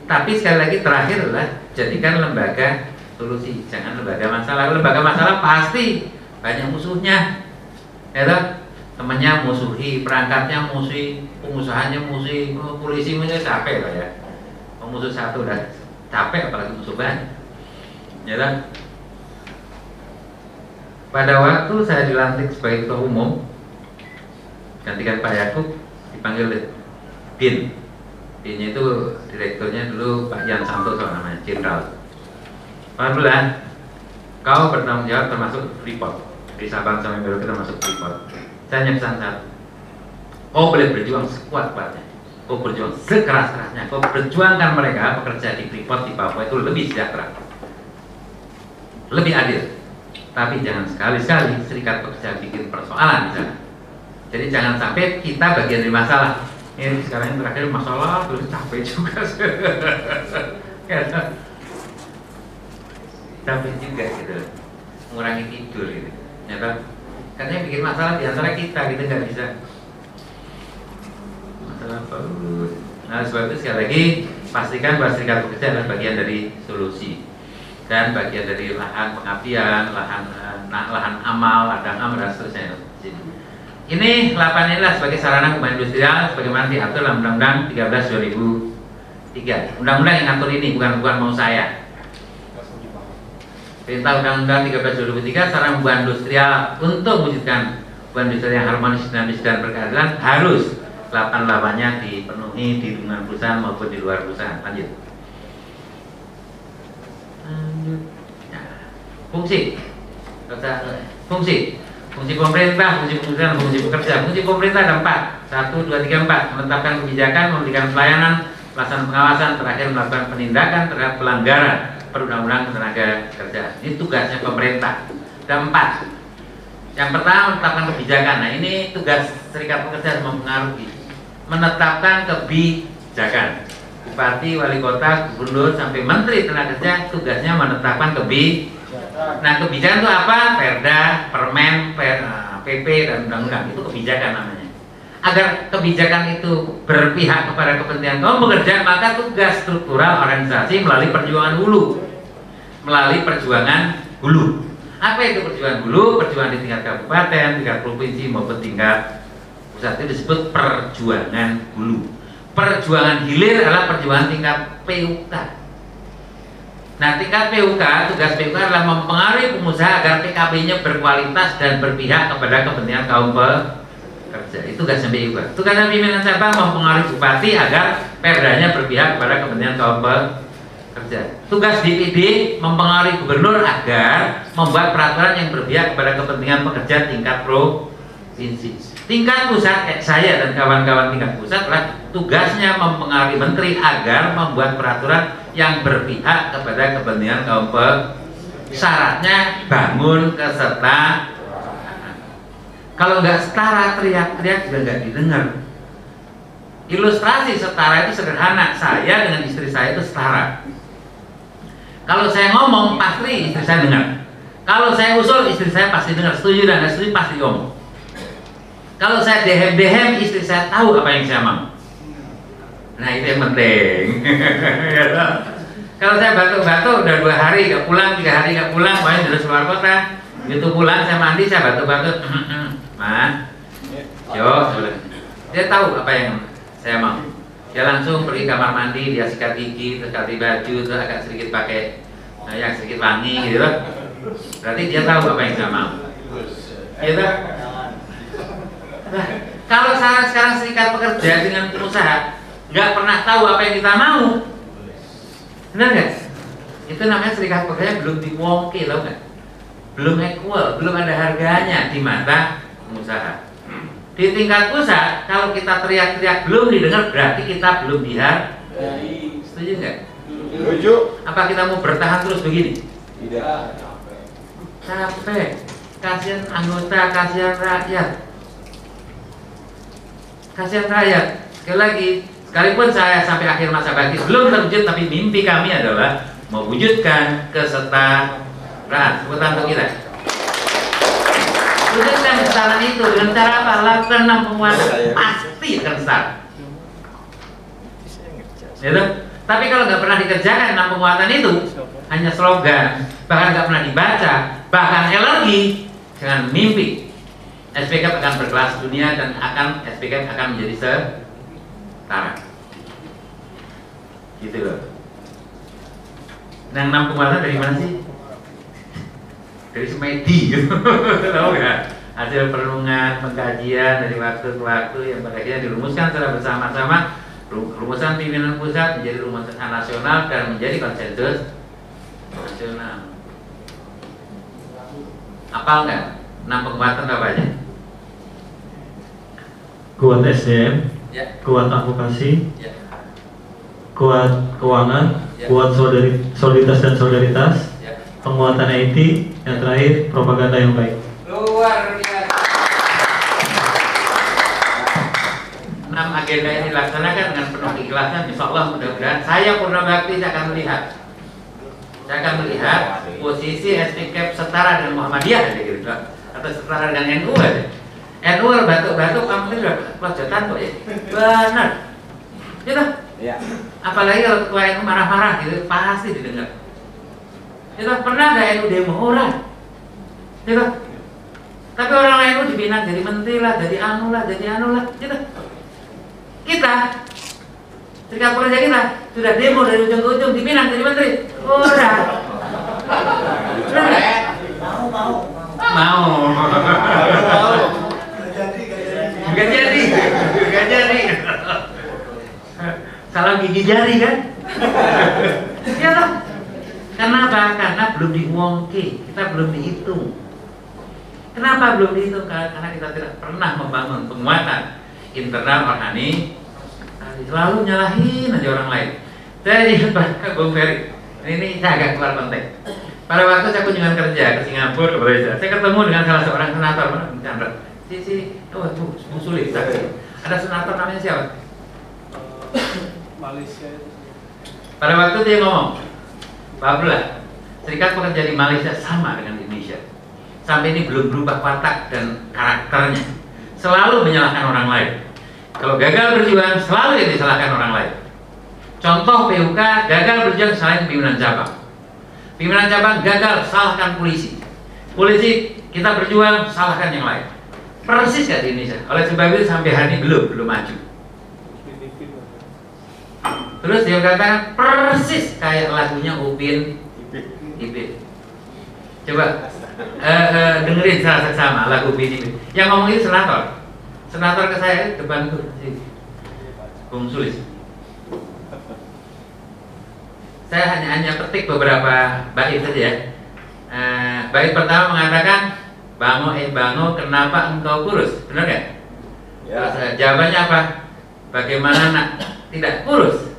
Tapi sekali lagi terakhir adalah jadikan lembaga solusi, jangan lembaga masalah. Lembaga masalah pasti banyak musuhnya. Ya temannya musuhi, perangkatnya musuhi, pengusahanya musuhi, polisi musuhi capek lah ya. Musuh satu udah capek apalagi musuh banyak. Ya? Pada waktu saya dilantik sebagai ketua umum, gantikan Pak Yakub dipanggil Bin. Binnya itu direkturnya dulu Pak Yan Santoso namanya, jenderal. Pak kau bertanggung jawab termasuk Freeport. Sabang sampai Merauke termasuk Freeport saya hanya pesan satu kau boleh berjuang sekuat-kuatnya kau berjuang sekeras-kerasnya. Kau berjuangkan mereka pekerja di Freeport di Papua itu lebih sejahtera. Lebih adil. Tapi jangan sekali-sekali serikat pekerja bikin persoalan di jadi jangan sampai kita bagian dari masalah. Ini sekarang yang terakhir masalah terus capek juga. Capek juga gitu. Mengurangi tidur gitu nyata karena yang bikin masalah di antara kita kita nggak bisa. Masalah apa? Nah sebab itu sekali lagi pastikan bahwa serikat pekerja adalah bagian dari solusi. Dan bagian dari lahan pengabdian lahan nah, lahan amal ladang amal dan seterusnya ini lapan inilah sebagai sarana pembangunan industrial sebagaimana diatur dalam Undang-Undang 13 2003 Undang-Undang yang ngatur ini bukan bukan mau saya Perintah Undang-Undang 13 2003 sarana hubungan industrial untuk mewujudkan hubungan industrial yang harmonis, dinamis dan berkeadilan harus 8 lawannya dipenuhi di lingkungan perusahaan maupun di luar perusahaan. Lanjut. Lanjut. Nah, fungsi. Fungsi. Fungsi pemerintah, fungsi perusahaan, fungsi pekerja. Fungsi pemerintah ada empat. Satu, dua, tiga, empat. Menetapkan kebijakan, memberikan pelayanan, pelaksanaan pengawasan, terakhir melakukan penindakan terhadap pelanggaran perundang-undang tenaga kerja. Ini tugasnya pemerintah. Ada empat. Yang pertama menetapkan kebijakan. Nah ini tugas serikat pekerja mempengaruhi. Menetapkan kebijakan. Bupati, wali kota, gubernur, sampai menteri tenaga kerja tugasnya menetapkan kebijakan. Nah kebijakan itu apa? Perda, permen, per, PP dan undang-undang itu kebijakan namanya. Agar kebijakan itu berpihak kepada kepentingan kaum pekerja, maka tugas struktural organisasi melalui perjuangan hulu, melalui perjuangan hulu. Apa itu perjuangan hulu? Perjuangan di tingkat kabupaten, tingkat provinsi maupun tingkat pusat itu disebut perjuangan hulu. Perjuangan hilir adalah perjuangan tingkat PUK. Nah, tingkat PUK, tugas PUK adalah mempengaruhi pengusaha agar PKB-nya berkualitas dan berpihak kepada kepentingan kaum pekerja. Itu tugasnya PUK. Tugasnya pimpinan cabang mempengaruhi bupati agar perdanya berpihak kepada kepentingan kaum kerja. Tugas DPD mempengaruhi gubernur agar membuat peraturan yang berpihak kepada kepentingan pekerja tingkat provinsi. Tingkat pusat, eh, saya dan kawan-kawan tingkat pusat adalah tugasnya mempengaruhi menteri agar membuat peraturan yang berpihak kepada kepentingan kaum pe. Syaratnya bangun kesetaraan. Kalau nggak setara teriak-teriak juga nggak didengar. Ilustrasi setara itu sederhana. Saya dengan istri saya itu setara. Kalau saya ngomong pasti istri saya dengar. Kalau saya usul istri saya pasti dengar. Setuju dan nggak setuju pasti ngomong. Kalau saya dehem-dehem istri saya tahu apa yang saya mau. Nah itu yang penting. Kalau saya batuk-batuk udah dua hari nggak pulang, tiga hari nggak pulang, main dari luar kota. Begitu pulang saya mandi saya batuk-batuk. Ma, yo, dia tahu apa yang saya mau. Dia langsung pergi kamar mandi dia sikat gigi terus ganti baju terus agak sedikit pakai nah, yang sedikit wangi gitu loh berarti dia tahu apa yang saya mau. Gitu nah, kalau saya sekarang serikat pekerja dengan pengusaha nggak pernah tahu apa yang kita mau. Benar nggak? Itu namanya serikat pekerja belum diwongke tau nggak? Belum equal belum ada harganya di mata pengusaha. Di tingkat pusat kalau kita teriak-teriak belum didengar berarti kita belum dihargai setuju nggak? Setuju. apa kita mau bertahan terus begini? Tidak. capek. Kasihan anggota kasihan rakyat. Kasihan rakyat. Sekali lagi sekalipun saya sampai akhir masa bakti belum terwujud tapi mimpi kami adalah mewujudkan kesetaraan. Sebutan untuk kita wujudkan kesetaraan itu. Dengan cara apa? Lakukan enam penguatan pasti akan setara gitu? tapi kalau nggak pernah dikerjakan enam penguatan itu hanya slogan. Bahkan nggak pernah dibaca. Bahkan alergi jangan mimpi. SPK akan berkelas dunia dan akan SPK akan menjadi setara. Gitu loh. Nah enam penguatan dari mana sih dari semedi gitu. Tahu nggak? Hasil perenungan pengkajian dari waktu ke waktu yang pada akhirnya dirumuskan secara bersama-sama rumusan pimpinan pusat menjadi rumusan nasional dan menjadi konsensus nasional. Apal nggak? Enam penguatan apa aja? Kuat SDM, ya. kuat advokasi, ya. kuat keuangan, Ya. kuat soliditas dan solidaritas, penguatan IT, yang terakhir propaganda yang baik. luar biasa. Enam agenda ini dilaksanakan dengan penuh keikhlasan. Insya Allah mudah-mudahan saya purna bakti saya akan melihat. Saya akan melihat posisi SPK setara dengan Muhammadiyah aja gitu atau setara dengan NU aja NU batuk-batuk kamu itu udah pelojotan kok ya? Benar. Gitu Ya. apalagi kalau ketua NU marah-marah gitu pasti didengar gitu pernah nggak NU demo orang gitu tapi orang lain NU dibina jadi menteri lah jadi anu lah jadi anu lah gitu kita serikat pekerja kita sudah demo dari ujung ke ujung dipinang jadi menteri orang Benar nggak? mau Gak jadi, gak jadi. Salah gigi jari kan? ya lah. Kenapa? Karena belum diwongke, kita belum dihitung. Kenapa belum dihitung? Karena kita tidak pernah membangun penguatan internal rohani. Selalu nyalahin aja orang lain. Saya ingat Pak Bung Ferry. Ini saya agak keluar konteks. Pada waktu saya kunjungan kerja ke Singapura ke Malaysia, saya ketemu dengan salah seorang senator, mana Bung Chandra. Si si, oh tuh, Sulit, saksi. Ada senator namanya siapa? Malaysia itu. Pada waktu dia ngomong, Pak serikat pekerja di Malaysia sama dengan Indonesia. Sampai ini belum berubah watak dan karakternya. Selalu menyalahkan orang lain. Kalau gagal berjuang, selalu yang disalahkan orang lain. Contoh PUK, gagal berjuang salahin pimpinan cabang. Pimpinan cabang gagal, salahkan polisi. Polisi, kita berjuang, salahkan yang lain. Persis gak di Indonesia? Oleh sebab itu sampai hari ini belum, belum maju. Terus dia katakan persis kayak lagunya Upin Ipin. Coba eh, eh, dengerin secara seksama lagu Upin Ipin. Yang ngomong itu senator. Senator ke saya depan tuh, si Bung Sulis. saya hanya hanya petik beberapa bait saja ya. Eh, bait pertama mengatakan bango eh bango kenapa engkau kurus benar nggak? Terus, eh, jawabannya apa? Bagaimana nak tidak kurus?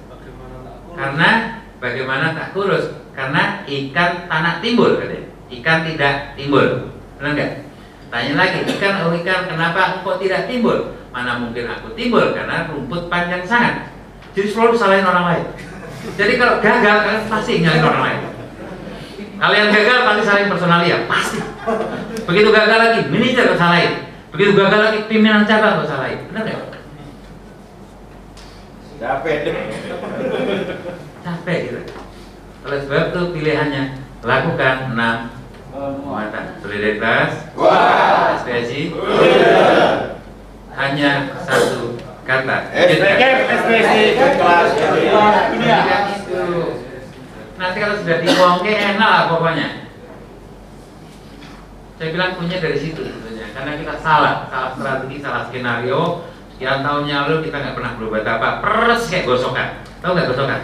Karena bagaimana tak kurus? Karena ikan tanah timbul katanya. Ikan tidak timbul. Benar nggak? Tanya lagi, ikan oh ikan kenapa engkau tidak timbul? Mana mungkin aku timbul karena rumput panjang sangat. Jadi selalu salahin orang lain. Jadi kalau gagal kalian pasti nyalain orang lain. Kalian gagal pasti salahin personalia, pasti. Begitu gagal lagi, manajer kau salahin. Begitu gagal lagi, pimpinan cabang kau salahin. Benar nggak? Capek capek gitu. Oleh sebab itu pilihannya lakukan enam muatan solidaritas, ekspresi, hanya satu kata. Ekspresi kelas dunia. Nanti kalau sudah diwongke enak lah pokoknya. Saya bilang punya dari situ sebetulnya, karena kita salah, salah strategi, salah skenario. Sekian tahun yang lalu kita nggak pernah berbuat apa, peres kayak gosokan. Tahu nggak gosokan?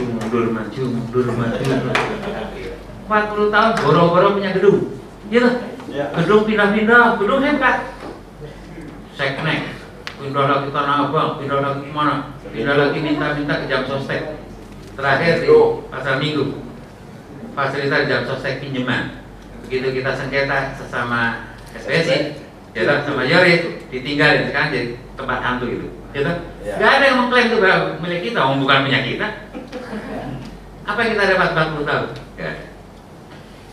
Mundur maju, mundur maju. 40 tahun boro-boro punya gedung, gitu. Gedung pindah-pindah, gedung hebat. Seknek, pindah lagi tanah abang, pindah lagi ke mana? Pindah lagi minta-minta ke jam sostek. Terakhir di pasar minggu, fasilitas jam sostek pinjaman. Begitu kita sengketa sesama SPSI, ya sama Yori ditinggalin sekarang jadi tempat hantu gitu. Gitu. Ya. Gak ada yang mengklaim itu milik kita, wong bukan punya kita. Apa yang kita dapat 40 tahun? Gak ada.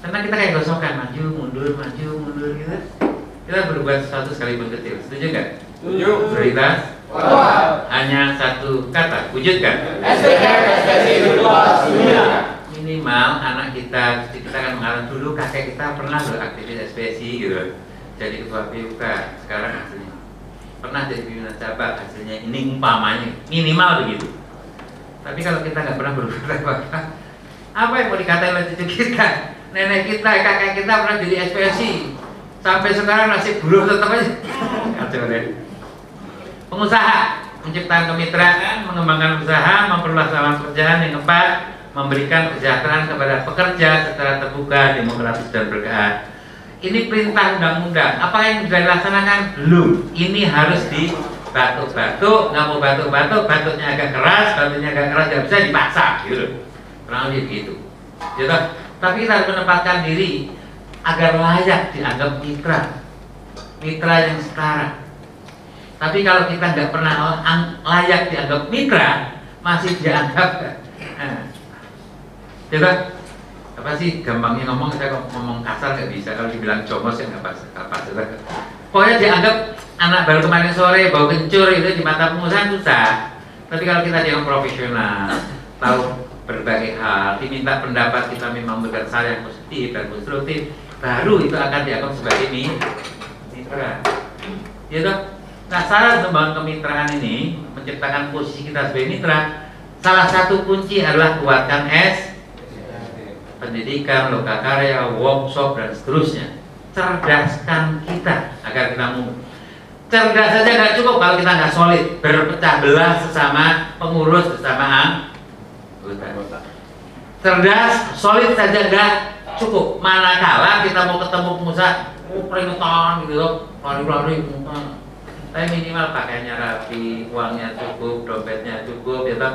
Karena kita kayak gosokan, maju, mundur, maju, mundur gitu. Kita berbuat sesuatu sekalipun kecil. Setuju nggak? Setuju. Prioritas hanya satu kata, wujudkan. Minimal anak kita, kita kan mengarang dulu kakek kita pernah beraktivis SPSI gitu. Jadi ketua PUK, sekarang hasilnya pernah jadi pimpinan cabang hasilnya ini umpamanya minimal begitu. Tapi kalau kita nggak pernah berbuat apa-apa, apa yang mau dikatain oleh cucu kita, nenek kita, kakek kita pernah jadi SPSI, sampai sekarang nasib buruh tetap aja. Kacau deh. Pengusaha menciptakan kemitraan, mengembangkan usaha, memperluas lapangan pekerjaan yang tepat, memberikan kesejahteraan kepada pekerja secara terbuka, demokratis dan berkah. Ini perintah undang-undang. Apa yang sudah dilaksanakan? Belum. Ini harus di batuk-batuk, nggak mau batuk-batuk, batuknya agak keras, batuknya agak keras, nggak bisa dipaksa, gitu. Kurang lebih begitu. Gitu. Tapi kita harus menempatkan diri agar layak dianggap mitra, mitra yang setara. Tapi kalau kita nggak pernah layak dianggap mitra, masih dianggap coba apa sih gampangnya ngomong? Kok ngomong kasar nggak bisa? Kalau dibilang comos ya nggak pas nggak pas pokoknya dianggap anak baru kemarin sore bau kencur itu di mata pengusaha susah. Tapi kalau kita dianggap profesional tahu berbagai hal diminta pendapat kita memang memberikan saran yang positif dan konstruktif baru itu akan dianggap sebagai mi- mitra. Gitu nah saran membangun kemitraan ini menciptakan posisi kita sebagai mitra salah satu kunci adalah kuatkan S pendidikan, lokakarya, workshop dan seterusnya. Cerdaskan kita agar kita mau cerdas saja nggak cukup kalau kita nggak solid, berpecah belah sesama pengurus bersama anggota. Cerdas, solid saja nggak cukup. Manakala kita mau ketemu pengusaha, oh, peringatan gitu lari-lari. Tapi minimal pakaiannya rapi, uangnya cukup, dompetnya cukup, ya toh.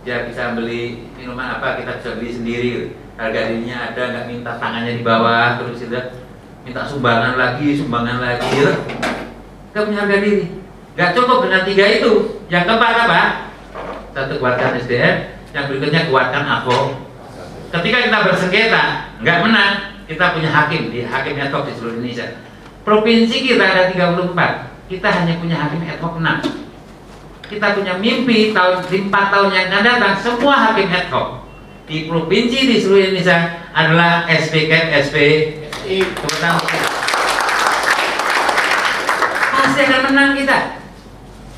Dia bisa beli minuman apa kita bisa beli sendiri. Harga dirinya ada, nggak minta tangannya di bawah, terus itu minta sumbangan lagi, sumbangan lagi. Gitu. Kita punya harga diri. Nggak cukup dengan tiga itu. Yang keempat apa? Satu kuatkan SDM, yang berikutnya kuatkan AVO. Ketika kita bersengketa, nggak menang, kita punya hakim di hakim ad di seluruh Indonesia. Provinsi kita ada 34, kita hanya punya hakim ad hoc 6. Kita punya mimpi tahun di 4 tahun yang akan datang semua hakim ad hoc di provinsi di seluruh Indonesia adalah SPK SP Tepuk tangan. Pasti akan menang kita.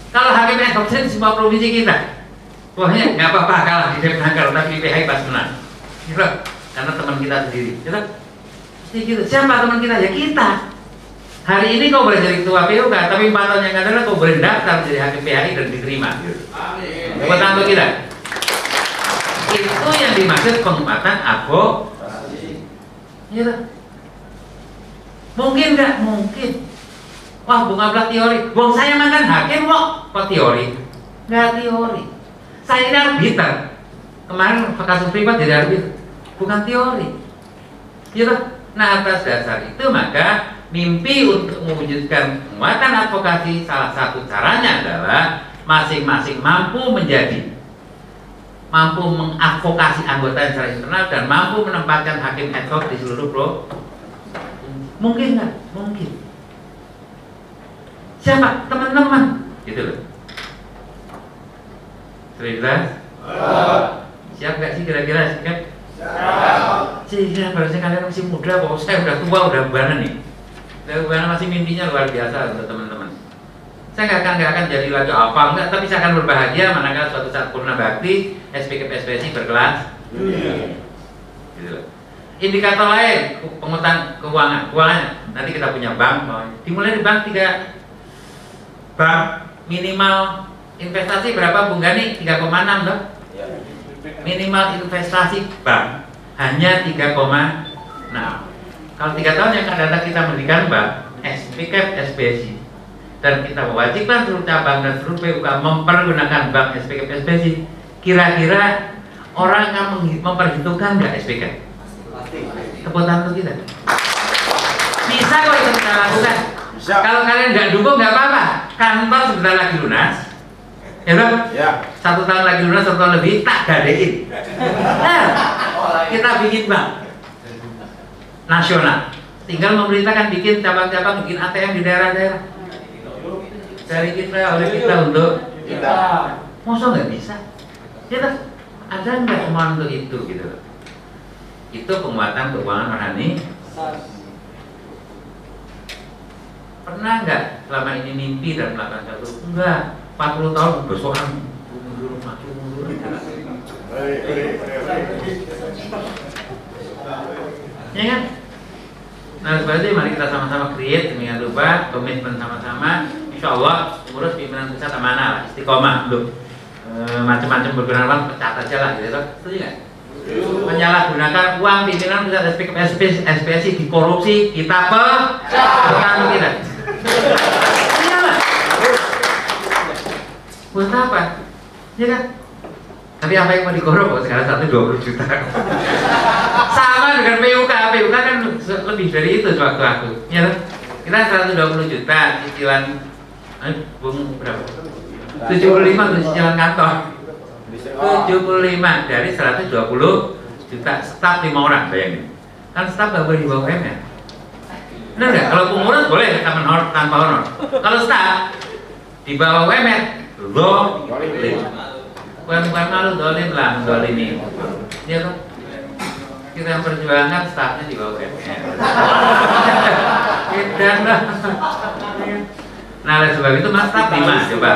Kalau hakim ad hoc di semua provinsi kita, pokoknya nggak apa-apa kalah di Depnakal, tapi PHI pas menang. Gitu. Karena teman kita sendiri. Gitu. Pasti gitu. Siapa teman kita? Ya kita. Hari ini kau boleh jadi ketua PUK, tapi empat tahun yang akan datang kau boleh daftar jadi hakim PHI dan diterima. Gitu. Tangan untuk kita. Itu yang dimaksud penguatan advokasi. Iya? Mungkin nggak? Mungkin. Wah, bunga belah teori. Wong saya mantan hakim kok, kok teori? Nggak teori. Saya ini arbiter. Kemarin kasus privat jadi arbiter. Bukan teori. Toh? Nah atas dasar itu maka mimpi untuk mewujudkan penguatan advokasi salah satu caranya adalah masing-masing mampu menjadi mampu mengadvokasi anggota secara internal dan mampu menempatkan hakim ad hoc di seluruh pro mungkin nggak? Mungkin. Siapa? Teman-teman. Gitu loh. Sudah siap nggak sih kira-kira? Siap? Sehingga harusnya kalian masih muda kok? Saya udah tua udah buana nih. Udah masih mimpinya luar biasa untuk teman-teman saya nggak akan nggak akan jadi lagi apa. Enggak tapi saya akan berbahagia manakala suatu saat purna bakti SPK PSPSI berkelas. Gitu loh. indikator lain pengutan keuangan. Keuangan nanti kita punya bank dimulai di bank tiga. Bank minimal investasi berapa Bung Gani? 3,6 dong minimal investasi bank hanya 3,6 kalau tiga tahun yang akan datang kita mendirikan bank SPK SPSI dan kita mewajibkan seluruh cabang dan seluruh PUK mempergunakan bank SPK SPSI kira-kira orang akan memperhitungkan nggak SPK? Tepuk tangan untuk kita. Bisa kok itu kita lakukan. Bisa. kalau kalian nggak dukung nggak apa-apa. Kantor sebentar lagi lunas. Ya toh? Ya. satu tahun lagi lunas satu tahun lebih tak gadein. Nah, kita bikin bank. Nasional. Tinggal pemerintah kan bikin cabang-cabang bikin ATM di daerah-daerah dari kita oleh kita untuk Kita. masa nggak bisa? Kita ada nggak kemauan untuk itu gitu? Loh itu penguatan keuangan rohani. Pernah nggak selama ini mimpi dan melakukan satu? Enggak 40 tahun besokan mundur maju mundur. Ya kan? Nah seperti mari kita sama-sama create demikian lupa komitmen sama-sama insya Allah urus pimpinan pusat amanah lah istiqomah belum e, macam-macam berkenalan pecat aja lah gitu. Setuju nggak? Menyalahgunakan uang pimpinan pusat SPSI, SPSI dikorupsi kita pecat kita. Iyalah buat apa? Ya kan? Tapi apa yang mau dikorok kok sekarang satu dua puluh juta. Sama dengan PUK PUK kan lebih dari itu sewaktu aku. Ya kan? kita 120 juta cicilan eh, bung berapa? 75 untuk cicilan kantor. 75 dari 120 juta staf 5 orang bayangin. Kan staf gak boleh di bawah UMR benar nggak? Kalau pengurus boleh tanpa honor tanpa honor. Kalau staf di bawah UMR lo UMR malu dolim lah mendolimi ya kan kita yang perjuangan stafnya di bawah UMR Edan lah nah oleh sebab itu mas staf 5 coba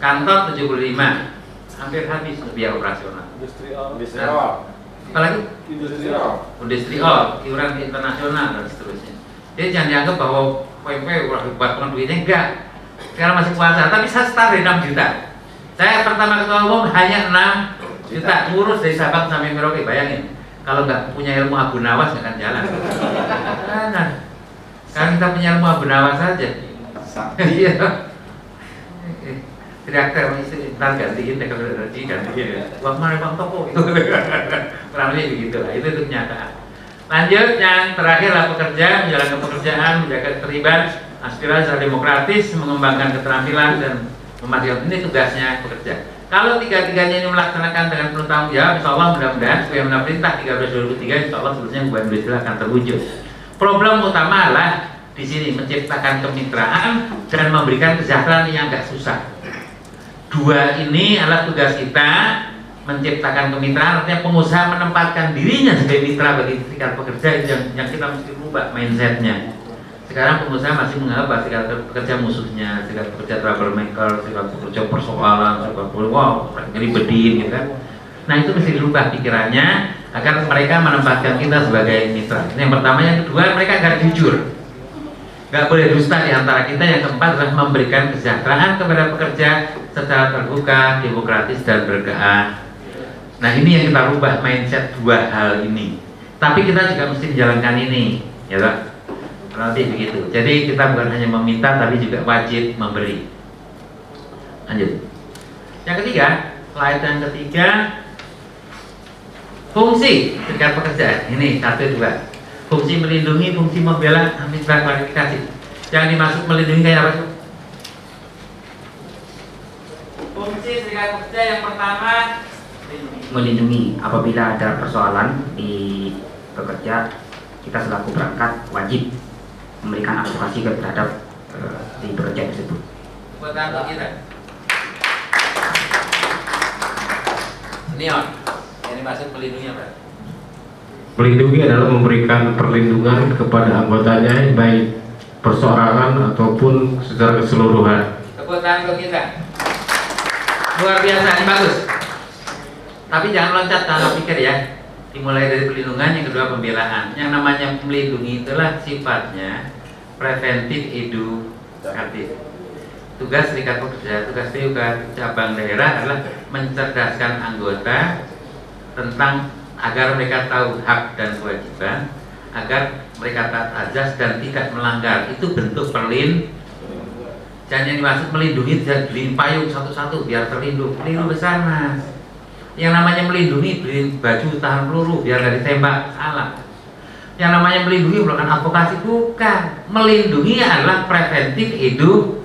kantor 75 hampir habis biaya operasional Industrial. apalagi Industrial. industri all, iuran internasional dan seterusnya. Jadi jangan dianggap bahwa PMP wah hebat banget duitnya enggak. Sekarang masih puasa, tapi saya start dari 6 juta. Saya pertama ketua umum hanya 6 juta ngurus dari Sabang sampai Merauke, bayangin. Kalau nggak punya ilmu Abu Nawas nggak akan jalan. Nah, sekarang kita punya ilmu Abu Nawas saja. Iya. Tidak ada istri, ntar gantiin ada rezeki gantiin. Uang mana toko itu. Kurang lebih begitu lah. Itu itu kenyataan. Lanjut yang terakhir lah pekerja menjalankan pekerjaan, menjaga keterlibatan, aspirasi secara demokratis, mengembangkan keterampilan dan memastikan ini tugasnya pekerja. Kalau tiga-tiganya ini melaksanakan dengan penuh tanggung jawab, insya Allah mudah-mudahan dengan perintah 13 2023, insya Allah seluruhnya hubungan industrial akan terwujud. Problem utama adalah di sini menciptakan kemitraan dan memberikan kesejahteraan yang nggak susah. Dua ini adalah tugas kita menciptakan kemitraan. Artinya pengusaha menempatkan dirinya sebagai mitra bagi serikat pekerja yang, yang kita mesti rubah mindsetnya. Sekarang pengusaha masih menganggap serikat pekerja musuhnya serikat pekerja troublemaker serikat pekerja persoalan serikat pekerja wow ini bedin gitu kan. Nah itu mesti dirubah pikirannya agar mereka menempatkan kita sebagai mitra. Yang pertama yang kedua mereka agar jujur nggak boleh dusta di antara kita yang keempat adalah memberikan kesejahteraan kepada pekerja secara terbuka demokratis dan berkeadilan Nah ini yang kita rubah mindset dua hal ini. Tapi kita juga mesti menjalankan ini, ya Pak. Nanti begitu. Jadi kita bukan hanya meminta tapi juga wajib memberi. Lanjut. Yang ketiga, slide yang ketiga fungsi serikat pekerja. Ini satu dua. Fungsi melindungi, fungsi membela, minta klarifikasi. Yang dimaksud melindungi kayak apa? Fungsi serikat pekerja yang pertama melindungi apabila ada persoalan di pekerja kita selaku perangkat wajib memberikan advokasi terhadap eh, di pekerja tersebut. buat kita. Neon, yang dimaksud melindungi apa? Melindungi adalah memberikan perlindungan kepada anggotanya baik perseorangan ataupun secara keseluruhan. Tepuk tangan untuk kita. Luar biasa, ini bagus. Tapi jangan loncat tanpa pikir ya. Dimulai dari perlindungan, yang kedua pembelaan. Yang namanya melindungi itulah sifatnya preventif edukatif. Tugas serikat pekerja, tugas PUK cabang daerah adalah mencerdaskan anggota tentang agar mereka tahu hak dan kewajiban, agar mereka taat azas dan tidak melanggar. Itu bentuk perlindungan Jangan yang dimaksud melindungi jangan beliin payung satu-satu biar terlindung. Pelindung besar mas. Yang namanya melindungi beliin baju tahan peluru biar nggak ditembak salah. Yang namanya melindungi bukan advokasi bukan. Melindungi adalah preventif hidup.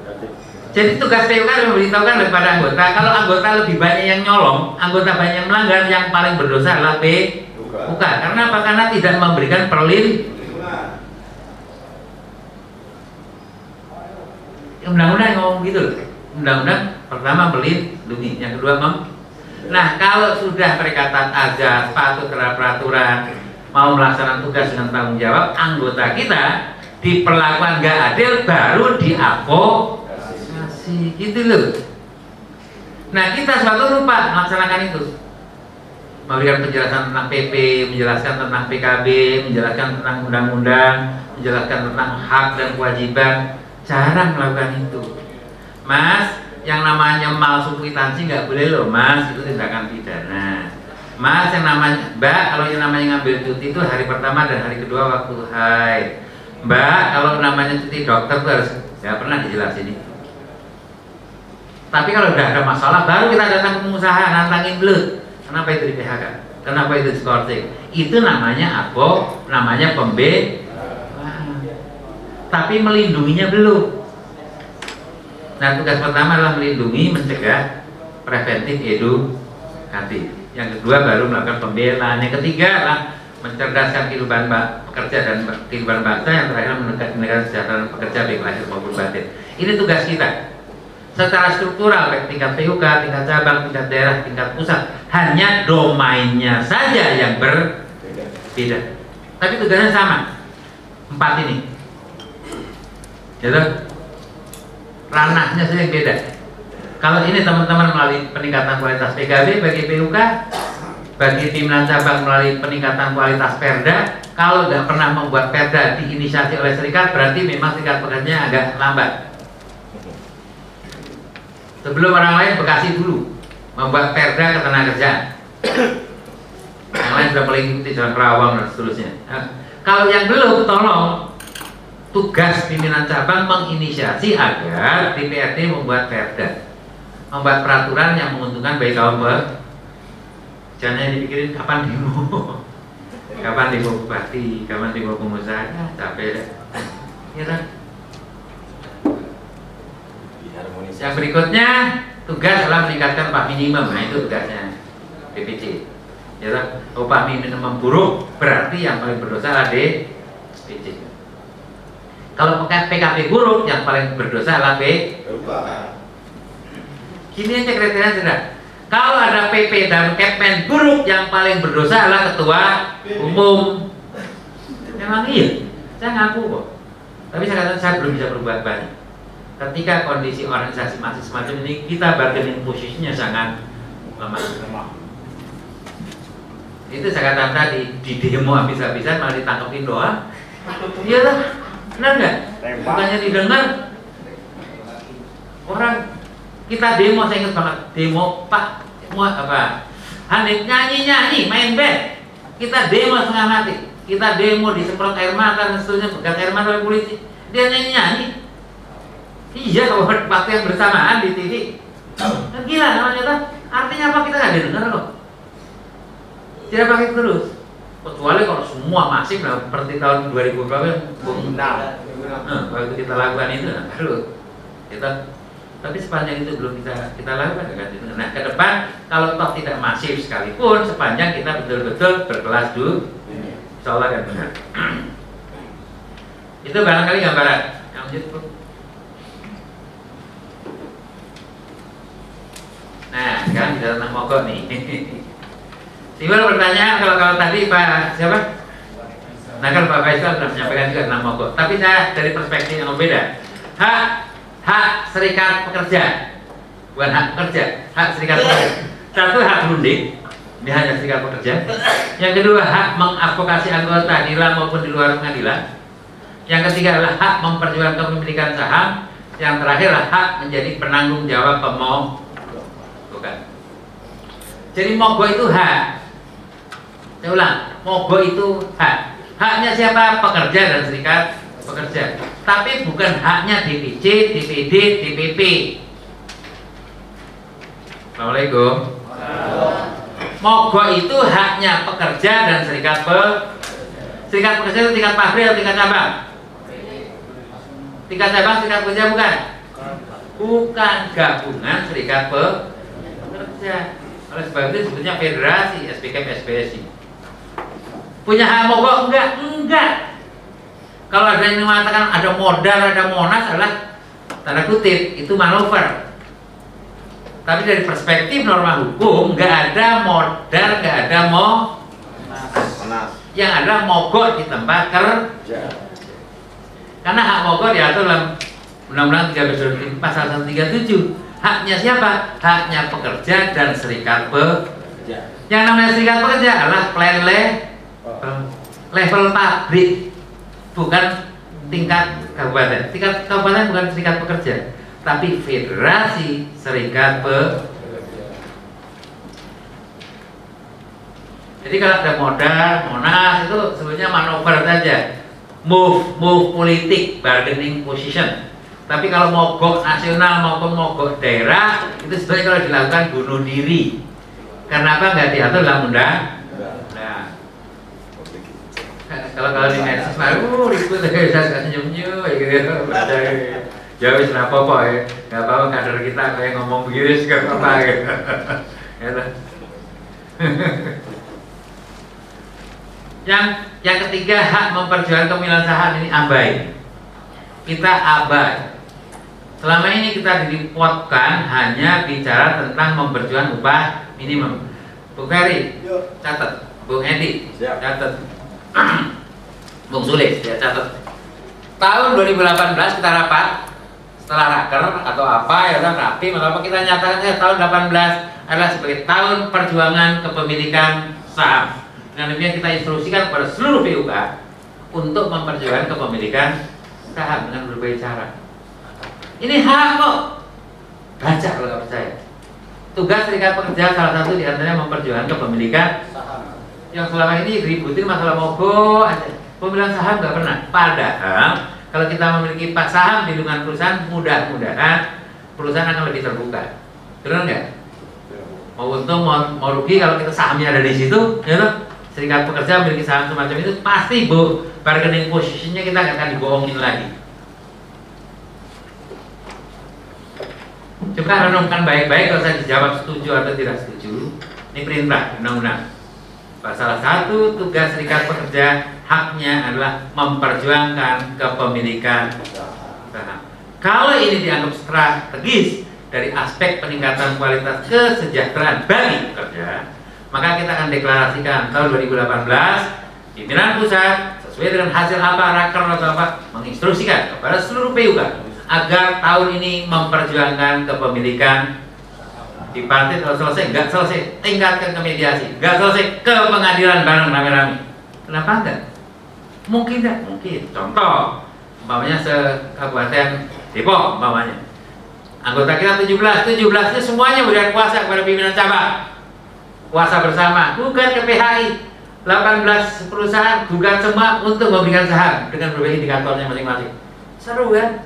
Jadi tugas PUK memberitahukan kepada anggota kalau anggota lebih banyak yang nyolong, anggota banyak yang melanggar, yang paling berdosa adalah PUK. Karena apa? Karena tidak memberikan perlindungan undang-undang ngomong gitu loh. Undang-undang pertama melindungi, yang kedua mem. Nah kalau sudah mereka taat azas, patuh terhadap peraturan, mau melaksanakan tugas dengan tanggung jawab, anggota kita diperlakukan nggak adil baru diadvokasi gitu loh. Nah kita suatu lupa melaksanakan itu. Memberikan penjelasan tentang PP, menjelaskan tentang PKB, menjelaskan tentang undang-undang, menjelaskan tentang hak dan kewajiban. Jarang melakukan itu. Mas yang namanya malsu kwitansi nggak boleh loh mas. Itu tindakan pidana. Mas yang namanya mbak kalau yang namanya ngambil cuti itu hari pertama dan hari kedua waktu haid. Mbak kalau namanya cuti dokter itu harus ya pernah dijelasin itu tapi kalau udah ada masalah baru kita datang ke pengusaha nantangin belut kenapa itu di PHK kenapa itu di itu namanya apa namanya pembe tapi melindunginya belum. Nah tugas pertama adalah melindungi, mencegah, preventif, edukatif. Yang kedua baru melakukan pembelaan. Yang ketiga adalah mencerdaskan kehidupan pekerja dan kehidupan bangsa. Yang terakhir menegakkan kesejahteraan pekerja baik lahir maupun batin. Ini tugas kita. Secara struktural, baik tingkat PUK, tingkat cabang, tingkat daerah, tingkat pusat, hanya domainnya saja yang berbeda. Tapi tugasnya sama. Empat ini gitu ranahnya saja yang beda kalau ini teman-teman melalui peningkatan kualitas PKB bagi PUK bagi pimpinan cabang melalui peningkatan kualitas perda kalau nggak pernah membuat perda diinisiasi oleh serikat berarti memang serikat pekerjanya agak lambat sebelum orang lain Bekasi dulu. Membuat perda ketenagakerjaan. Yang lain sudah mengikuti jalan Kerawang dan seterusnya. Nah, kalau yang belum tolong tugas pimpinan cabang menginisiasi agar DPRD membuat perda. Membuat peraturan yang menguntungkan baik kaum jangan dipikirin kapan demo. Kapan demo bupati kapan demo pengusaha. Ya, capek ya kan yang berikutnya tugas adalah meningkatkan upah minimum nah itu tugasnya BPC ya upah minimum buruk berarti yang paling berdosa adalah DPC kalau PKP buruk, yang paling berdosa adalah P. Gini aja kriteria sudah. Kalau ada PP dan Kepmen buruk, yang paling berdosa adalah ketua umum. Memang iya, saya ngaku kok. Tapi saya katakan saya belum bisa berbuat banyak. Ketika kondisi organisasi masih semacam ini, kita bargaining posisinya sangat lemah. Itu saya katakan tadi di demo habis-habisan malah ditangkepin doang. Iya lah, Benar nggak? Bukannya didengar orang kita demo saya ingat banget demo Pak mau apa Hanif nyanyi-nyanyi, main band. Kita demo setengah mati. Kita demo disemprot air mata dan seterusnya, pegang air mata oleh polisi. Dia nyanyi-nyanyi. Iya, kalau waktu yang bersamaan di TV. Kan gila namanya tuh. Artinya apa kita nggak didengar kok. Tidak pakai terus. Kecuali kalau semua masif lah seperti tahun 2000 berapa yang Nah, waktu kita lakukan itu, nah, baru kita tapi sepanjang itu belum kita kita lakukan kan itu. Nah ke depan kalau toh tidak masif sekalipun sepanjang kita betul-betul berkelas dulu, insya Allah kan benar. itu barangkali gambaran. Lanjut Nah sekarang kita tentang mogok nih. Timbul pertanyaan kalau kalau tadi Pak siapa? Nah kan Pak Faisal sudah menyampaikan juga tentang mogok. Tapi saya dari perspektif yang berbeda. Hak hak serikat pekerja bukan hak pekerja hak serikat pekerja satu hak berunding ini hanya serikat pekerja yang kedua hak mengadvokasi anggota di dalam maupun di luar pengadilan yang ketiga adalah hak memperjuangkan kepemilikan saham yang terakhir adalah hak menjadi penanggung jawab bukan jadi mogok itu hak saya ulang mogok itu hak haknya siapa pekerja dan serikat pekerja tapi bukan haknya DPC, DPD, DPP. Assalamualaikum. Mogok itu haknya pekerja dan serikat pe serikat pekerja itu tingkat pabrik atau tingkat cabang? Tingkat cabang serikat pekerja bukan? Bukan gabungan serikat pekerja. Oleh sebab itu sebetulnya federasi SPKM SPSI. Punya hak mogok enggak? Enggak. Kalau ada yang mengatakan ada modal, ada monas adalah tanda kutip itu manuver. Tapi dari perspektif norma hukum nggak ada modal, nggak ada mo yang ada mogok di tempat kerja. Karena hak mogok diatur dalam Undang-Undang 13 pasal 137. Haknya siapa? Haknya pekerja dan serikat pekerja. Yang namanya serikat pekerja adalah plan level pabrik bukan tingkat kabupaten. Tingkat kabupaten bukan serikat pekerja, tapi federasi serikat pekerja. Jadi kalau ada modal, monas itu sebenarnya manuver saja, move, move politik, bargaining position. Tapi kalau mogok nasional maupun mogok daerah itu sebenarnya kalau dilakukan bunuh diri. Karena apa? Nggak diatur dalam undang? Nah, kalau kalau di medsos mah uh ribut ya saya senyum senyum ya gitu. Ya wis lah apa apa ya. Nggak apa-apa kader kita kayak ngomong begini nggak apa-apa ya toh. yang yang ketiga hak memperjuangkan kemilan saham ini abai. Kita abai selama ini kita dipotkan hanya bicara tentang memperjuangkan upah minimum Bu Ferry catat Bung Edi catat Bung Sulis ya catat. Tahun 2018 kita rapat setelah raker atau apa ya kan rapi maka apa kita nyatakan eh, tahun 18 adalah sebagai tahun perjuangan kepemilikan saham. Dengan demikian kita instruksikan kepada seluruh PUK untuk memperjuangkan kepemilikan saham dengan berbagai cara. Ini hak kok. Baca kalau nggak percaya. Tugas serikat pekerja salah satu di antaranya memperjuangkan kepemilikan yang selama ini ributin masalah mogok aja. Pemilihan saham nggak pernah. Padahal kalau kita memiliki pak saham di lingkungan perusahaan mudah-mudahan perusahaan akan lebih terbuka. Benar nggak? Mau untung mau, mau rugi kalau kita sahamnya ada di situ ya toh? Serikat pekerja memiliki saham semacam itu pasti bu. Bargaining posisinya kita nggak akan dibohongin lagi coba renungkan baik-baik kalau saya dijawab setuju atau tidak setuju. Ini perintah undang-undang. Salah satu tugas serikat pekerja haknya adalah memperjuangkan kepemilikan saham. Kalau ini dianggap strategis dari aspek peningkatan kualitas kesejahteraan bagi pekerja, maka kita akan deklarasikan tahun 2018 pimpinan pusat sesuai dengan hasil apa raker atau apa menginstruksikan kepada seluruh PUK agar tahun ini memperjuangkan kepemilikan. Di partai kalau selesai nggak selesai. Tingkatkan ke mediasi nggak selesai ke pengadilan bareng rame-rame. Kenapa enggak? Mungkin enggak? Mungkin. Contoh umpamanya se kabupaten Depok umpamanya. Anggota kita 17 17 nya semuanya berikan kuasa kepada pimpinan cabang. Puasa bersama, gugat ke PHI. 18 perusahaan gugat semua untuk memberikan saham dengan berbagai indikatornya masing-masing. Seru kan?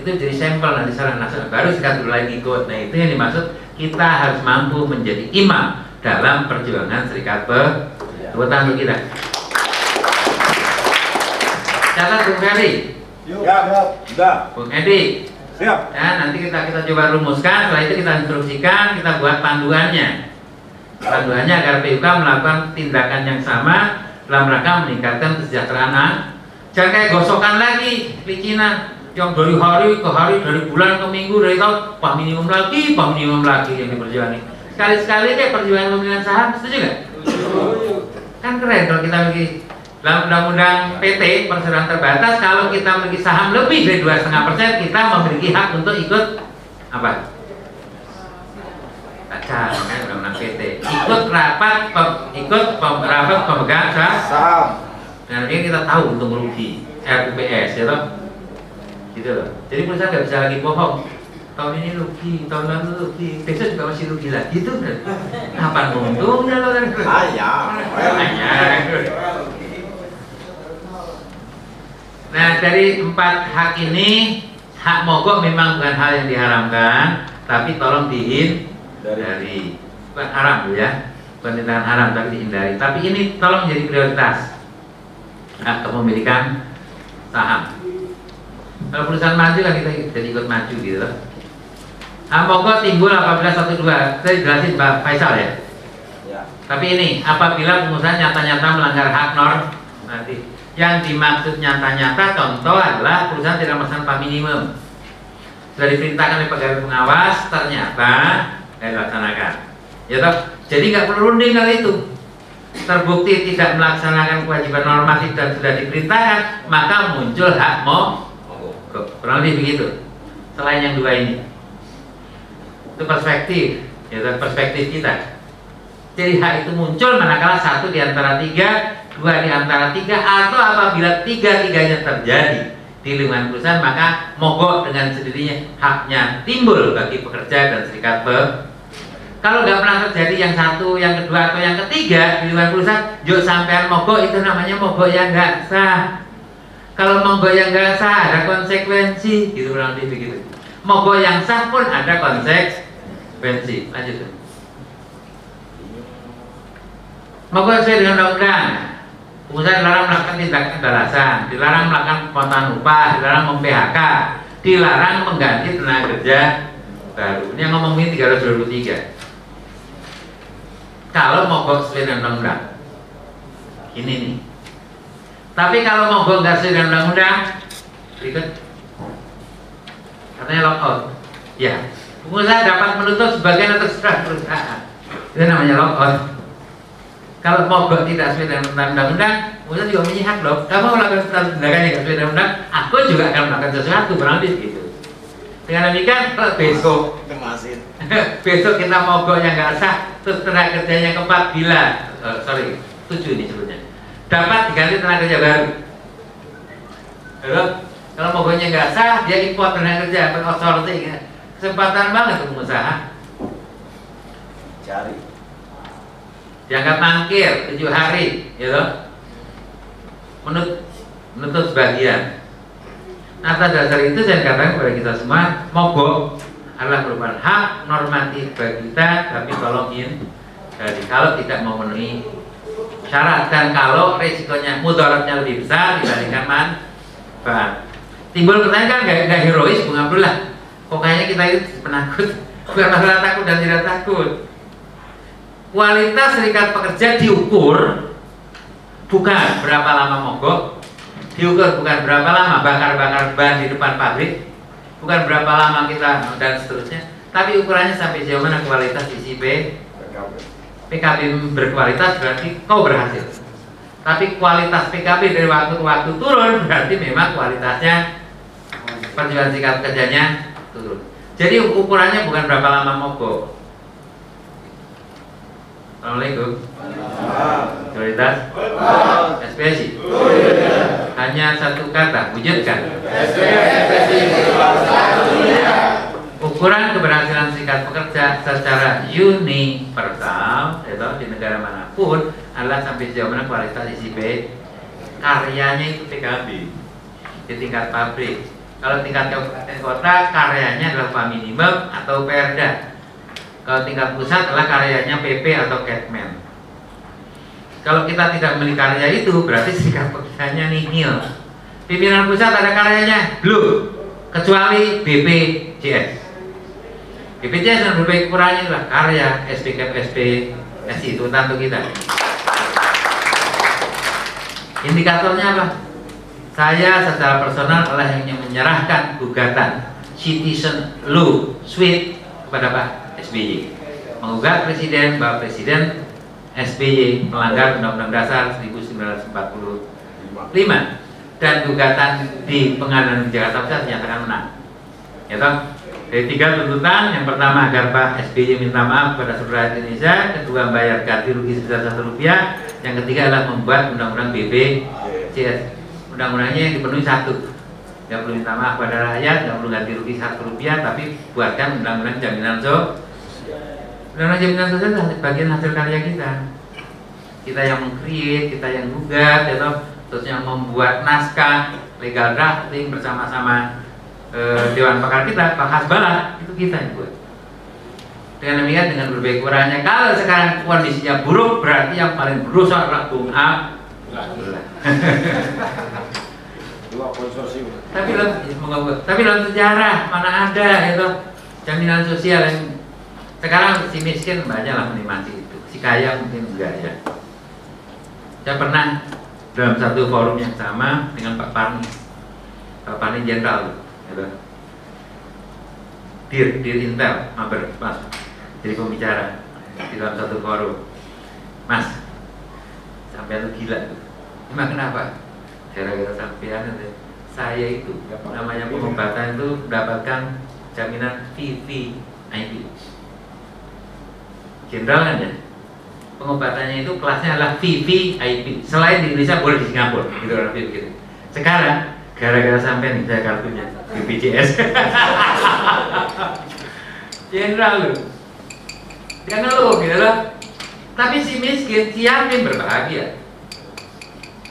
Itu jadi sampel nanti saran nasional. Baru sekat dulu lagi ikut. Nah itu yang dimaksud kita harus mampu menjadi imam dalam perjuangan serikat pekerja. Tepuk tangan untuk kita. Catat Bung Ferry, Siap, siap. Sudah. Bung Edi, Siap. Ya, nanti kita kita coba rumuskan, setelah itu kita instruksikan, kita buat panduannya. Panduannya agar PUK melakukan tindakan yang sama dalam rangka meningkatkan kesejahteraan. Jangan kayak gosokan lagi, licinan yang dari hari ke hari, dari bulan ke minggu, dari tahun, upah minimum lagi, upah minimum lagi yang diperjuangkan. Sekali-sekali kayak perjuangan pemilihan saham, setuju nggak? Kan keren kalau kita memiliki dalam undang-undang PT perseroan terbatas kalau kita memiliki saham lebih dari dua setengah persen kita memiliki hak untuk ikut apa? Baca kan undang-undang PT ikut rapat pem- ikut pem- rapat pemegang saham dan ini kita tahu untung rugi RUPS ya toh gitu loh jadi perusahaan nggak bisa lagi bohong tahun ini rugi tahun lalu rugi besok juga masih rugi lagi itu kan kapan untungnya lo kan Ayah. Ayah. Nah dari empat hak ini hak mogok memang bukan hal yang diharamkan, tapi tolong dihin dari bukan haram Bu, ya, bukan tindakan haram tapi dihindari. Tapi ini tolong menjadi prioritas hak kepemilikan saham. Kalau perusahaan maju kan kita jadi ikut maju gitu loh. Mogok timbul apabila satu dua, saya jelasin Pak Faisal ya. Ya. Tapi ini apabila pengusaha nyata-nyata melanggar hak norm nanti yang dimaksud nyata-nyata contoh adalah perusahaan tidak melaksanakan upah minimum sudah diperintahkan oleh pegawai pengawas ternyata tidak dilaksanakan ya toh jadi nggak perlu runding kali itu terbukti tidak melaksanakan kewajiban normatif dan sudah diperintahkan maka muncul hak mau kurang lebih begitu selain yang dua ini itu perspektif ya toh, perspektif kita jadi hak itu muncul manakala satu di antara tiga, dua di antara tiga, atau apabila tiga-tiganya terjadi di lingkungan perusahaan maka mogok dengan sendirinya haknya timbul bagi pekerja dan serikat pe. Kalau nggak pernah terjadi yang satu, yang kedua atau yang ketiga di lingkungan perusahaan, yuk sampean mogok itu namanya mogok yang nggak sah. Kalau mogok yang nggak sah ada konsekuensi, gitu kurang lebih begitu. Mogok yang sah pun ada konsekuensi. Lanjut. Mogok sesuai dengan undang-undang. Pengusaha dilarang melakukan tindakan balasan, dilarang melakukan pemotongan upah, dilarang mem-PHK, dilarang mengganti tenaga kerja baru. Ini yang ngomongin 323. Kalau mogok sesuai dengan undang-undang, ini nih. Tapi kalau mogok nggak sesuai dengan undang-undang, berikut katanya lockout. Ya, pengusaha dapat menutup sebagian atau setengah perusahaan. Itu namanya lockout. Kalau mogok tidak sesuai dengan undang-undang, kemudian juga punya hak dong. Kamu melakukan sesuatu tindakan yang tidak sesuai dengan undang, aku juga akan melakukan sesuatu kurang lebih gitu. Dengan demikian, kalau besok besok kita mogok yang nggak sah, terus tenaga kerjanya keempat bila, eh, sorry, tujuh ini sebutnya, dapat diganti tenaga kerja baru. Halo? Kalau mogoknya nggak sah, dia import tenaga kerja, outsourcing, ya. kesempatan banget untuk pengusaha. Cari. dianggap mangkir tujuh hari gitu menut menutup sebagian nah atas dasar itu saya katakan kepada kita semua mogok adalah merupakan hak normatif bagi kita tapi tolongin jadi kalau tidak memenuhi syarat. Dan kalau resikonya mudaratnya lebih besar dibandingkan manfaat. Timbul pertanyaan kan gak, herois Bung Abdullah kok kayaknya kita itu penakut? Bukan masalah takut dan tidak takut. Kualitas serikat pekerja diukur bukan berapa lama mogok diukur bukan berapa lama bakar-bakar ban di depan pabrik bukan berapa lama kita dan seterusnya. Tapi ukurannya sampai sejauh mana kualitas isi P PKB berkualitas berarti kau berhasil tapi kualitas PKB dari waktu ke waktu turun berarti memang kualitasnya perjuangan serikat kerjanya turun jadi ukurannya bukan berapa lama mogok Assalamualaikum. Prioritas SPSI. Hanya satu kata, wujudkan. Ukuran keberhasilan serikat pekerja secara universal itu di negara mana pun adalah sampai sejauh mana kualitas isi B karyanya itu PKB di tingkat pabrik. Kalau tingkat kabupaten kota karyanya adalah upah minimum atau Perda. Kalau tingkat pusat adalah karyanya PP atau Ketmen. Kalau kita tidak memiliki karya itu berarti serikat pekerjanya nihil. Pimpinan pusat ada karyanya belum, kecuali BPJS. BPJS dan berbagai kurangnya adalah karya SPK SP SI itu untuk kita. Indikatornya apa? Saya secara personal adalah yang menyerahkan gugatan citizen law suite kepada Pak SBY mengugat Presiden bahwa Presiden SBY melanggar Undang-Undang Dasar 1945 dan gugatan di pengadilan Jakarta Pusat dinyatakan menang. Ya toh? Dari tiga tuntutan, yang pertama agar Pak SBY minta maaf kepada seluruh Indonesia, kedua membayar ganti rugi sebesar satu rupiah, yang ketiga adalah membuat undang-undang BPJS. Undang-undangnya yang dipenuhi satu, nggak perlu minta maaf kepada rakyat, nggak perlu ganti rugi satu rupiah, tapi buatkan undang-undang jaminan so. Undang-undang jaminan sosial adalah bagian hasil karya kita. Kita yang mengkreat, kita yang gugat, terus yang membuat naskah, legal drafting bersama-sama eh, Dewan Pakar kita, Pak Hasbalah, itu kita yang buat. Dengan demikian dengan berbagai kurangnya, kalau sekarang kondisinya buruk, berarti yang paling berusaha adalah Bung. Dua konsorsium. tapi dalam gua- tapi dalam sejarah mana ada itu jaminan sosial yang sekarang si miskin banyak lah menikmati itu. Si kaya mungkin enggak ya. Saya pernah dalam satu forum yang sama dengan Pak Parni. Pak Parni Jenderal gitu. Dir, Dir Intel, mabar, Mas. Jadi pembicara di dalam satu forum. Mas sampai lu gila emang kenapa? Gara-gara sampean saya itu namanya pengobatan itu mendapatkan jaminan VVIP jenderal kan ya pengobatannya itu kelasnya adalah VVIP selain di Indonesia boleh di Singapura. Gitu kan gitu sekarang gara-gara sampean nih saya kartunya BPJS jenderal lu jangan lu gitu tapi si miskin si yatim berbahagia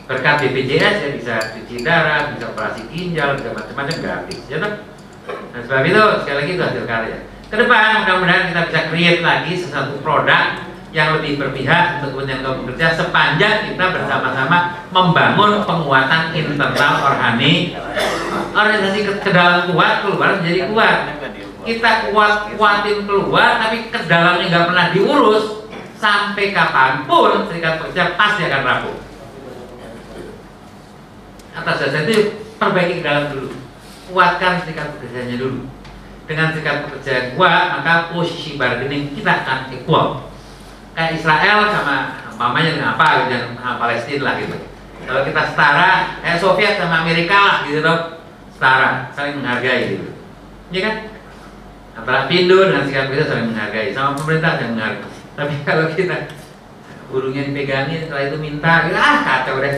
berkat BPJS ya bisa cuci darah, bisa operasi ginjal, bisa macam-macam gratis, ya toh? Dan sebab itu sekali lagi itu hasil karya. Ke depan mudah-mudahan kita bisa create lagi sesuatu produk yang lebih berpihak untuk kepentingan kaum pekerja sepanjang kita bersama-sama membangun penguatan internal organik organisasi ke, dalam kuat keluar menjadi kuat. Kita kuat kuatin keluar tapi ke dalamnya nggak pernah diurus. Sampai kapan pun serikat pekerja pasti akan rapuh. Atas dasar itu perbaiki ke dalam dulu. Kuatkan serikat pekerjanya dulu. Dengan serikat pekerja yang kuat maka posisi bargaining kita akan equal. Kayak Israel sama mamanya dengan apa dengan Palestina lah gitu. Kalau kita setara kayak Soviet sama Amerika lah gitu loh setara saling menghargai gitu ya kan antara Pindo dengan serikat pekerja saling menghargai sama pemerintah saling menghargai tapi kalau kita burungnya dipegangin setelah itu minta gitu, ah kacau deh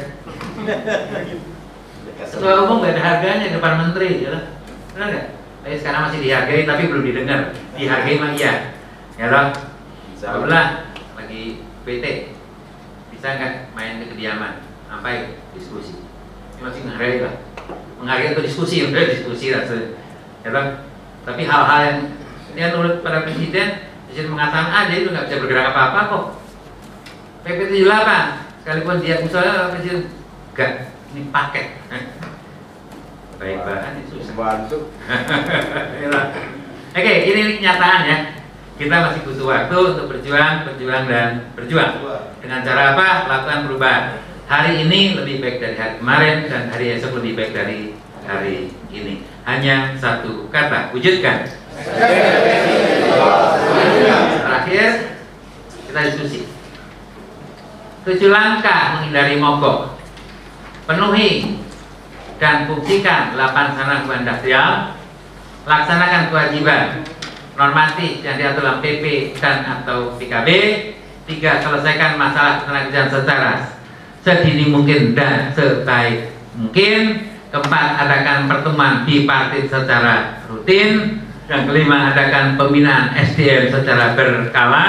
Ketua umum gak ada harganya depan menteri, ya. Benar nggak? Tapi sekarang masih dihargai tapi belum didengar. Dihargai mah iya, ya lah. Alhamdulillah lagi PT bisa nggak main ke kediaman, sampai diskusi. Ini masih menghargai lah. Menghargai itu diskusi, udah diskusi lah. Ya. Tapi hal-hal yang dia nurut pada presiden, presiden mengatakan ah dia itu nggak bisa bergerak apa-apa kok. PP 78 sekalipun dia usaha presiden enggak ini paket baik banget itu susah Bantu. Yalah. Oke, ini kenyataan ya. Kita masih butuh waktu untuk berjuang, berjuang dan berjuang. Dengan cara apa? Lakukan perubahan. Hari ini lebih baik dari hari kemarin dan hari esok lebih baik dari hari ini. Hanya satu kata, wujudkan. Terakhir, kita diskusi. Tujuh langkah menghindari mogok. Penuhi dan buktikan 8 sana industrial laksanakan kewajiban normatif yang diatur dalam PP dan atau PKB tiga selesaikan masalah ketenagakerjaan secara sedini mungkin dan sebaik mungkin. Keempat adakan pertemuan bipartit secara rutin. Yang kelima adakan pembinaan SDM secara berkala.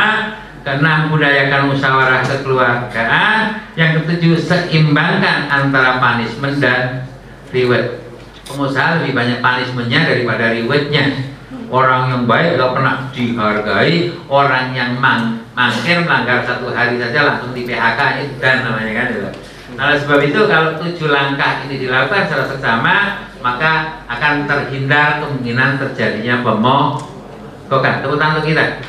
Keenam budayakan musyawarah kekeluargaan. Yang ketujuh seimbangkan antara punishment dan reward. Pengusaha lebih banyak punishmentnya daripada rewardnya. Orang yang baik gak pernah dihargai orang yang mang mangkir melanggar satu hari saja langsung di PHK itu dan namanya kan itu Nah, oleh sebab itu kalau tujuh langkah ini dilakukan secara seksama, maka akan terhindar kemungkinan terjadinya pemogokan. Tepuk tangan untuk kita.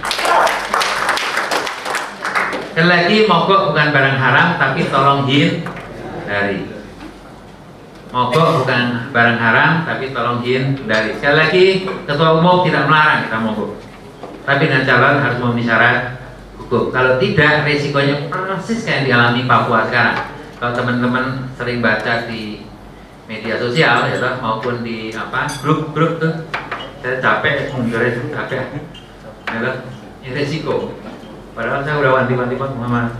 Sekali lagi, mogok bukan barang haram, tapi tolong hindari. Mogok bukan barang haram, tapi tolong hindari. Sekali lagi, ketua umum tidak melarang kita mogok, tapi dengan calon harus memenuhi syarat hukum. Kalau tidak, resikonya persis kayak yang dialami Papua sekarang. Kalau teman-teman sering baca di media sosial ya toh, maupun di apa grup-grup tuh, saya capek mundurin capek. Ya toh, ini resiko. Padahal saya udah wanti-wanti Pak Muhammad.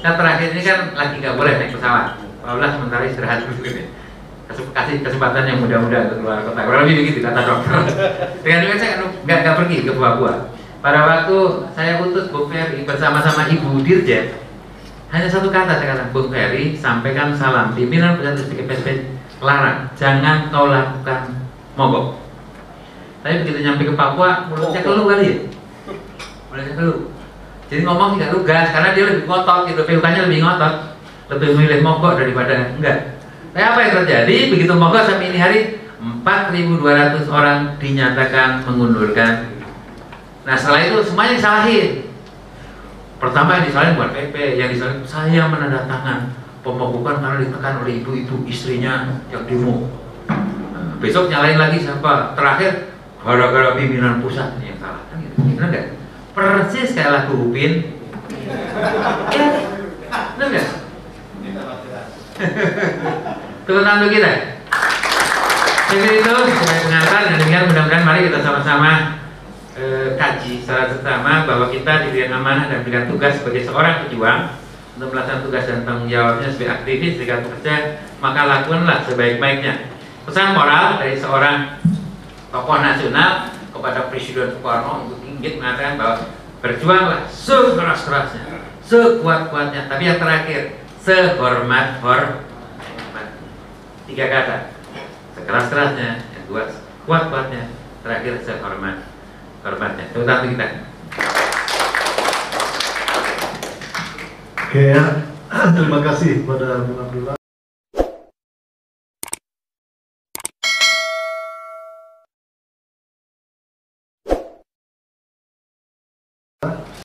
Nah terakhir ini kan lagi nggak boleh naik pesawat. Paulah sementara istirahat dulu ini. Kasih kesempatan yang muda-muda untuk keluar kota. Kurang lebih begitu kata dokter. Dengan demikian saya nggak pergi ke Papua. Pada waktu saya utus Bung Ferry bersama-sama Ibu Dirjen, hanya satu kata saya katakan Bung Ferry sampaikan salam pimpinan pusat listrik PSP larang jangan kau lakukan mogok. Tapi begitu nyampe ke Papua mulutnya keluh kali ya, mulutnya keluh. Jadi ngomong tidak lugas karena dia lebih ngotot gitu, PUK-nya lebih ngotot, lebih memilih mogok daripada enggak. Tapi apa yang terjadi begitu mogok sampai ini hari 4.200 orang dinyatakan mengundurkan. Nah setelah itu semuanya disalahin. Pertama yang disalahin bukan PP, yang disalahin saya menandatangan pemogokan karena ditekan oleh ibu-ibu istrinya yang demo. Nah, besok nyalain lagi siapa? Terakhir gara-gara pimpinan pusat yang salah kan gitu. Benar nggak? Persis kayak lagu Upin. Ya, benar nggak? Tepuk tangan kita. Jadi itu sebagai pengantar dan demikian mudah-mudahan mari kita sama-sama eh, kaji secara seksama bahwa kita diberikan amanah dan diberikan tugas sebagai seorang pejuang untuk melaksanakan tugas dan tanggung jawabnya sebagai aktivis serikat pekerja maka lakukanlah sebaik-baiknya. Pesan moral dari seorang tokoh nasional kepada Presiden Soekarno untuk inggit mengatakan bahwa berjuanglah sekeras-kerasnya sekuat-kuatnya tapi yang terakhir sehormat hormat tiga kata sekeras-kerasnya yang kedua kuat-kuatnya terakhir sehormat hormatnya. Itu tangan kita. Oke ya, terima kasih kepada Bung Abdullah.